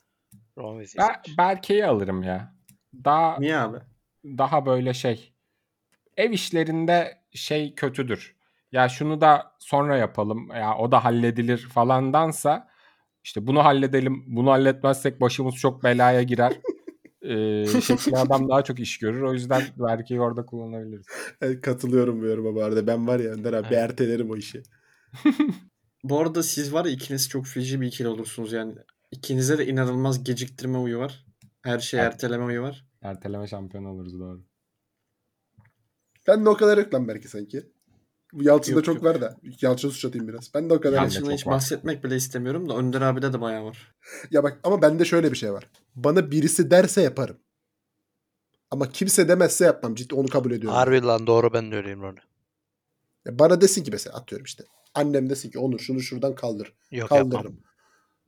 Seç. Berke'yi alırım ya. Daha Niye abi? daha böyle şey. Ev işlerinde şey kötüdür. Ya şunu da sonra yapalım. Ya o da halledilir falandansa İşte bunu halledelim. Bunu halletmezsek başımız çok belaya girer. Ee, şeklinde adam daha çok iş görür. O yüzden vergiyi orada kullanabiliriz. Evet, katılıyorum bu yoruma bu arada. Ben var ya Önder abi bir Evet. ertelerim o işi. Bu arada siz var ya ikiniz çok feci bir ikili olursunuz yani. İkinize de inanılmaz geciktirme huyu var. Her şey Evet. erteleme huyu var. Erteleme şampiyonu oluruz doğru. Ben de o kadar yok lan belki sanki. Bu Yalçın'da Yok, çok yok. var da. Yalçın'ı suç atayım biraz. Ben de o kadar de çok hiç var. bahsetmek bile istemiyorum da Önder abide de bayağı var. Ya bak ama bende şöyle bir şey var. Bana birisi derse yaparım. Ama kimse demezse yapmam. Ciddi onu kabul ediyorum. Harbi lan doğru ben de öyleyim Ronnie. Ya bana desin ki mesela atıyorum işte. Annem desin ki Onur şunu şuradan kaldır. Yok yapmam. kaldırırım.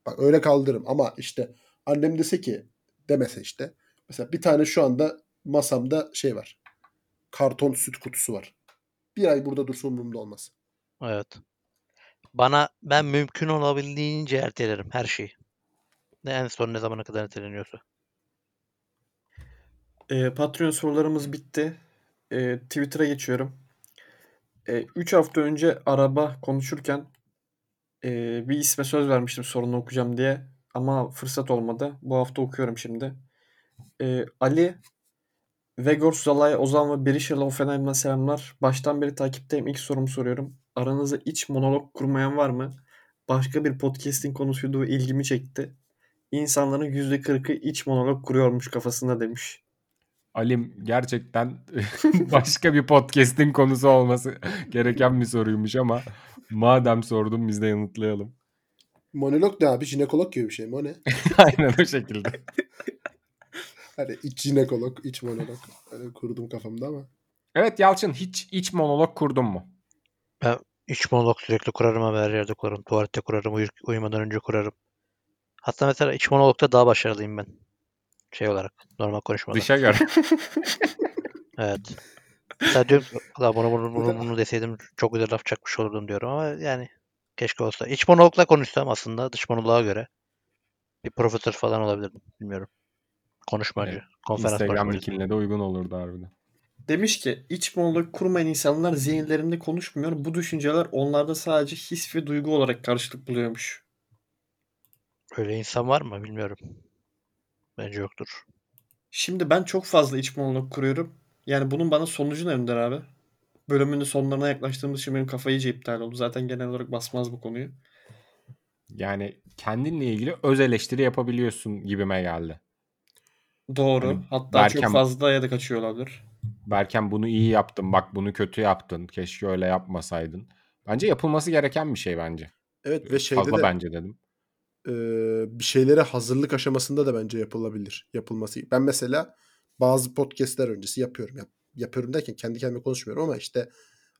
Bak öyle kaldırırım ama işte annem dese ki demese işte. Mesela bir tane şu anda masamda şey var. Karton süt kutusu var. Bir ay burada dursa umurumda olmaz. Evet. Bana ben mümkün olabildiğince ertelerim her şeyi. Ne en son ne zamana kadar erteleniyorsa. Ee, Patreon sorularımız bitti. Ee, Twitter'a geçiyorum. 3 hafta önce araba konuşurken e, bir isme söz vermiştim sorunu okuyacağım diye. Ama fırsat olmadı. Bu hafta okuyorum şimdi. Ee, Ali, Vegor, Zalay, Ozan ve Berisha'la Offenheim'den selamlar. Baştan beri takipteyim. İlk sorumu soruyorum. Aranızda iç monolog kurmayan var mı? Başka bir podcast'in konusuydu ve ilgimi çekti. İnsanların %40'ı iç monolog kuruyormuş kafasında demiş. Alim gerçekten başka bir podcast'in konusu olması gereken bir soruymuş ama madem sordun biz de yanıtlayalım. Monolog ne abi? Jinekolog gibi bir şey mi? O ne? Aynen o şekilde. Hani iç jinekolog, iç monolog. Öyle kurdum kafamda ama. Evet Yalçın hiç iç monolog kurdun mu? İç monolog sürekli kurarım ama her yerde kurarım. Tuvalette kurarım, uyu- uyumadan önce kurarım. Hatta mesela iç monologda daha başarılıyım ben. Şey olarak, normal konuşmada. Dışa göre. Evet. Mesela diyorum ki, "Ulan bunu, bunu, bunu, bunu deseydim çok güzel laf çakmış olurdum diyorum ama yani keşke olsa. İç monologla konuşsam aslında dış monoloğa göre bir profesör falan olabilirdim. Bilmiyorum. Konuşmacı. Evet. Konferans Instagram linkine de uygun olurdu harbiden. Demiş ki iç monolog kurmayan insanlar zihinlerinde konuşmuyor. Bu düşünceler onlarda sadece his ve duygu olarak karşılık buluyormuş. Öyle insan var mı bilmiyorum. Bence yoktur. Şimdi ben çok fazla iç monolog kuruyorum. Yani bunun bana sonucu ne Önder abi? Bölümün de sonlarına yaklaştığımız için benim kafa iyice iptal oldu. Zaten genel olarak basmaz bu konuyu. Yani kendinle ilgili öz eleştiri yapabiliyorsun gibime geldi. Doğru. Hani Hatta çok Berkem- fazla ya da kaçıyor olabilir. Berken bunu iyi yaptın bak bunu kötü yaptın. Keşke öyle yapmasaydın. Bence yapılması gereken bir şey bence. Evet ve şeyde Fazla de bence dedim. e, bir şeylere hazırlık aşamasında da bence yapılabilir. Yapılması. Ben mesela bazı podcastler öncesi yapıyorum. Yap, yapıyorum derken kendi kendime konuşmuyorum ama işte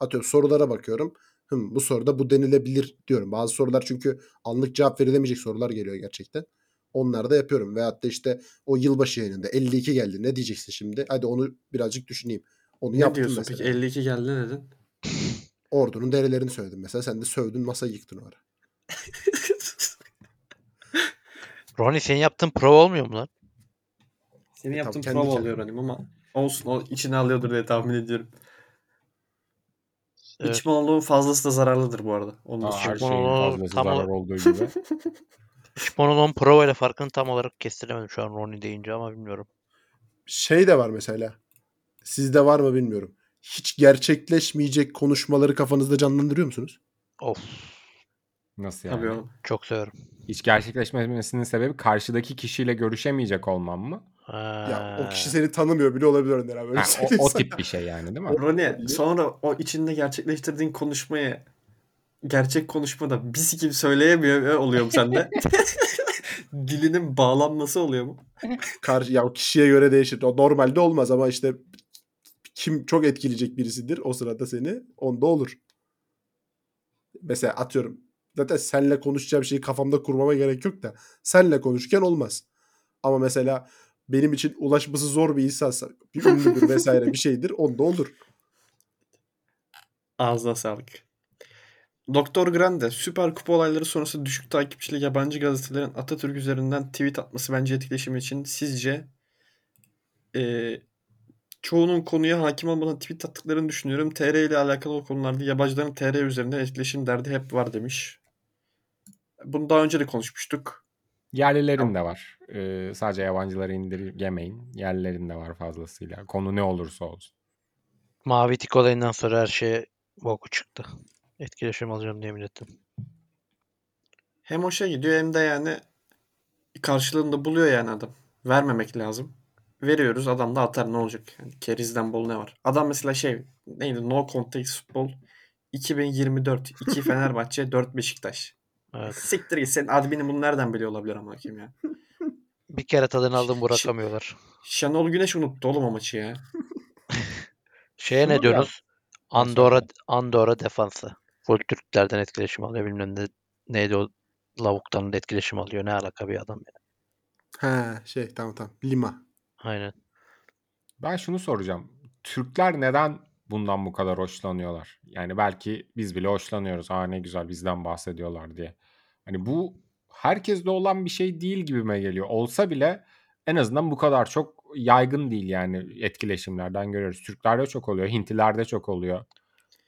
atıyorum sorulara bakıyorum. Hım, bu soruda bu denilebilir diyorum. Bazı sorular çünkü anlık cevap verilemeyecek sorular geliyor gerçekten. Onları da yapıyorum. Veyahut da işte o yılbaşı yayınında 52 geldi. Ne diyeceksin şimdi? Hadi onu birazcık düşüneyim. Onu Ne yaptım diyorsun mesela. peki 52 geldi ne dedin? Ordunun derelerini söyledim mesela. Sen de sövdün masayı yıktın o ara. Ronnie senin yaptığın prova olmuyor mu lan? Senin yaptığın kendi prova oluyor benim ama olsun o içine alıyordur diye tahmin ediyorum. Evet. İç monoloğun fazlası da zararlıdır bu arada. Onu da Aa, her şeyin fazlası tam zarar olduğu gibi. Monoloğun prova ile farkını tam olarak kestiremedim şu an Ronnie deyince ama bilmiyorum. Şey de var mesela. Sizde var mı bilmiyorum. Hiç gerçekleşmeyecek konuşmaları kafanızda canlandırıyor musunuz? Of Nasıl yani? Tabii oğlum. çok severim. Hiç gerçekleşmemesinin sebebi karşıdaki kişiyle görüşemeyecek olmam mı? Ya o Ha. kişi seni tanımıyor bile olabilir Önder abi. Öyle Ha, o, o tip bir şey yani değil mi? O Roni sonra o içinde gerçekleştirdiğin konuşmayı gerçek konuşmada bir gibi söyleyemiyor ve oluyor mu sende? Dilinin bağlanması oluyor mu? Karşı, ya o kişiye göre değişir. O normalde olmaz ama işte kim çok etkileyecek birisidir o sırada seni onda olur. Mesela atıyorum zaten senle konuşacağım şeyi kafamda kurmama gerek yok da senle konuşurken olmaz. Ama mesela benim için ulaşması zor bir insansa bir ünlüdür vesaire bir şeydir onda olur. Ağzına sağlık. Doktor Grande, Süper Kupa olayları sonrası düşük takipçili yabancı gazetelerin Atatürk üzerinden tweet atması bence etkileşim için sizce eee, çoğunun konuya hakim olmadan tweet attıklarını düşünüyorum. TR ile alakalı o konularda yabancıların TR üzerinden etkileşim derdi hep var demiş. Bunu daha önce de konuşmuştuk. Yerlilerin de var. Ee, sadece yabancıları indirgemeyin. Yerlilerin de var fazlasıyla. Konu ne olursa olsun. Mavi tik olayından sonra her şeye boku çıktı. Etkileşim alacağım diye milletim. Hem hoşa gidiyor hem de yani karşılığında buluyor yani adam. Vermemek lazım. Veriyoruz adam da atar ne olacak? Yani kerizden bol ne var? Adam mesela şey neydi? No Context Football 2024 2 Fenerbahçe 4 Beşiktaş. Evet. Siktir git senin adminin bunu nereden biliyor olabilir ama kim ya? Bir kere tadını aldım Ş- bırakamıyorlar. Şenol Güneş unuttu oğlum o maçı ya. Şeye ne diyorsunuz? Andorra. Andorra defansı. Full Türklerden etkileşim alıyor. Bilmem ne neydi o lavuktan da etkileşim alıyor. Ne alaka bir adam ya. Ha şey tamam tamam. Lima. Aynen. Ben şunu soracağım. Türkler neden bundan bu kadar hoşlanıyorlar? Yani belki biz bile hoşlanıyoruz. Aa ne güzel bizden bahsediyorlar diye. Hani bu herkeste olan bir şey değil gibime geliyor. Olsa bile en azından bu kadar çok yaygın değil yani etkileşimlerden görüyoruz. Türklerde çok oluyor, Hintlilerde çok oluyor.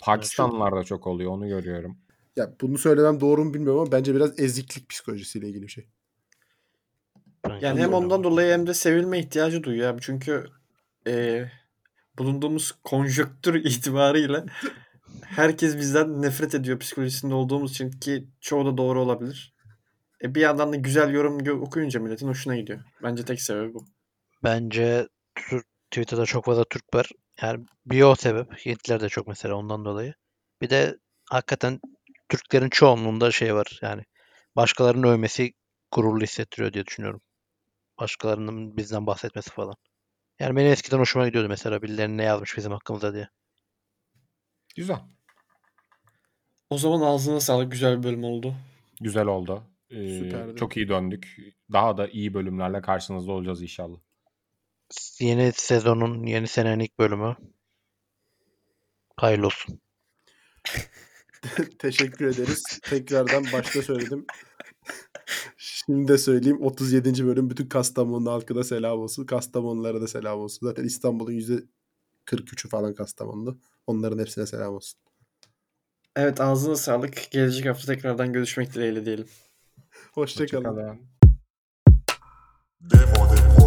Pakistanlılarda çok oluyor onu görüyorum. Ya bunu söylemem doğru mu bilmiyorum ama bence biraz eziklik psikolojisiyle ilgili bir şey. Yani hem ondan ama. dolayı hem de sevilme ihtiyacı duyuyor abi. Çünkü e, bulunduğumuz konjöktür itibarıyla herkes bizden nefret ediyor psikolojisinde olduğumuz için ki çoğu da doğru olabilir. E, bir yandan da güzel yorum okuyunca milletin hoşuna gidiyor. Bence tek sebebi bu. Bence Twitter'da çok fazla Türk var. Yani bir o sebep. Hintliler de çok mesela ondan dolayı. Bir de hakikaten Türklerin çoğunluğunda şey var. Yani başkalarının övmesi gururlu hissettiriyor diye düşünüyorum. Başkalarının bizden bahsetmesi falan. Yani benim eskiden hoşuma gidiyordu mesela birilerinin ne yazmış bizim hakkımızda diye. Güzel. O zaman ağzına sağlık. Güzel bir bölüm oldu. Güzel oldu. Ee, Süperdi. çok iyi döndük. Daha da iyi bölümlerle karşınızda olacağız inşallah. Yeni sezonun, yeni senenin ilk bölümü. Hayırlı olsun. Teşekkür ederiz. Tekrardan başta söyledim. Şimdi de söyleyeyim 37. bölüm bütün Kastamonu halkına selam olsun. Kastamonulara da selam olsun. Zaten İstanbul'un %43'ü falan Kastamonu'da. Onların hepsine selam olsun. Evet ağzına sağlık. Gelecek hafta tekrardan görüşmek dileğiyle diyelim. Hoşçakalın. Hoşçakalın. Demo de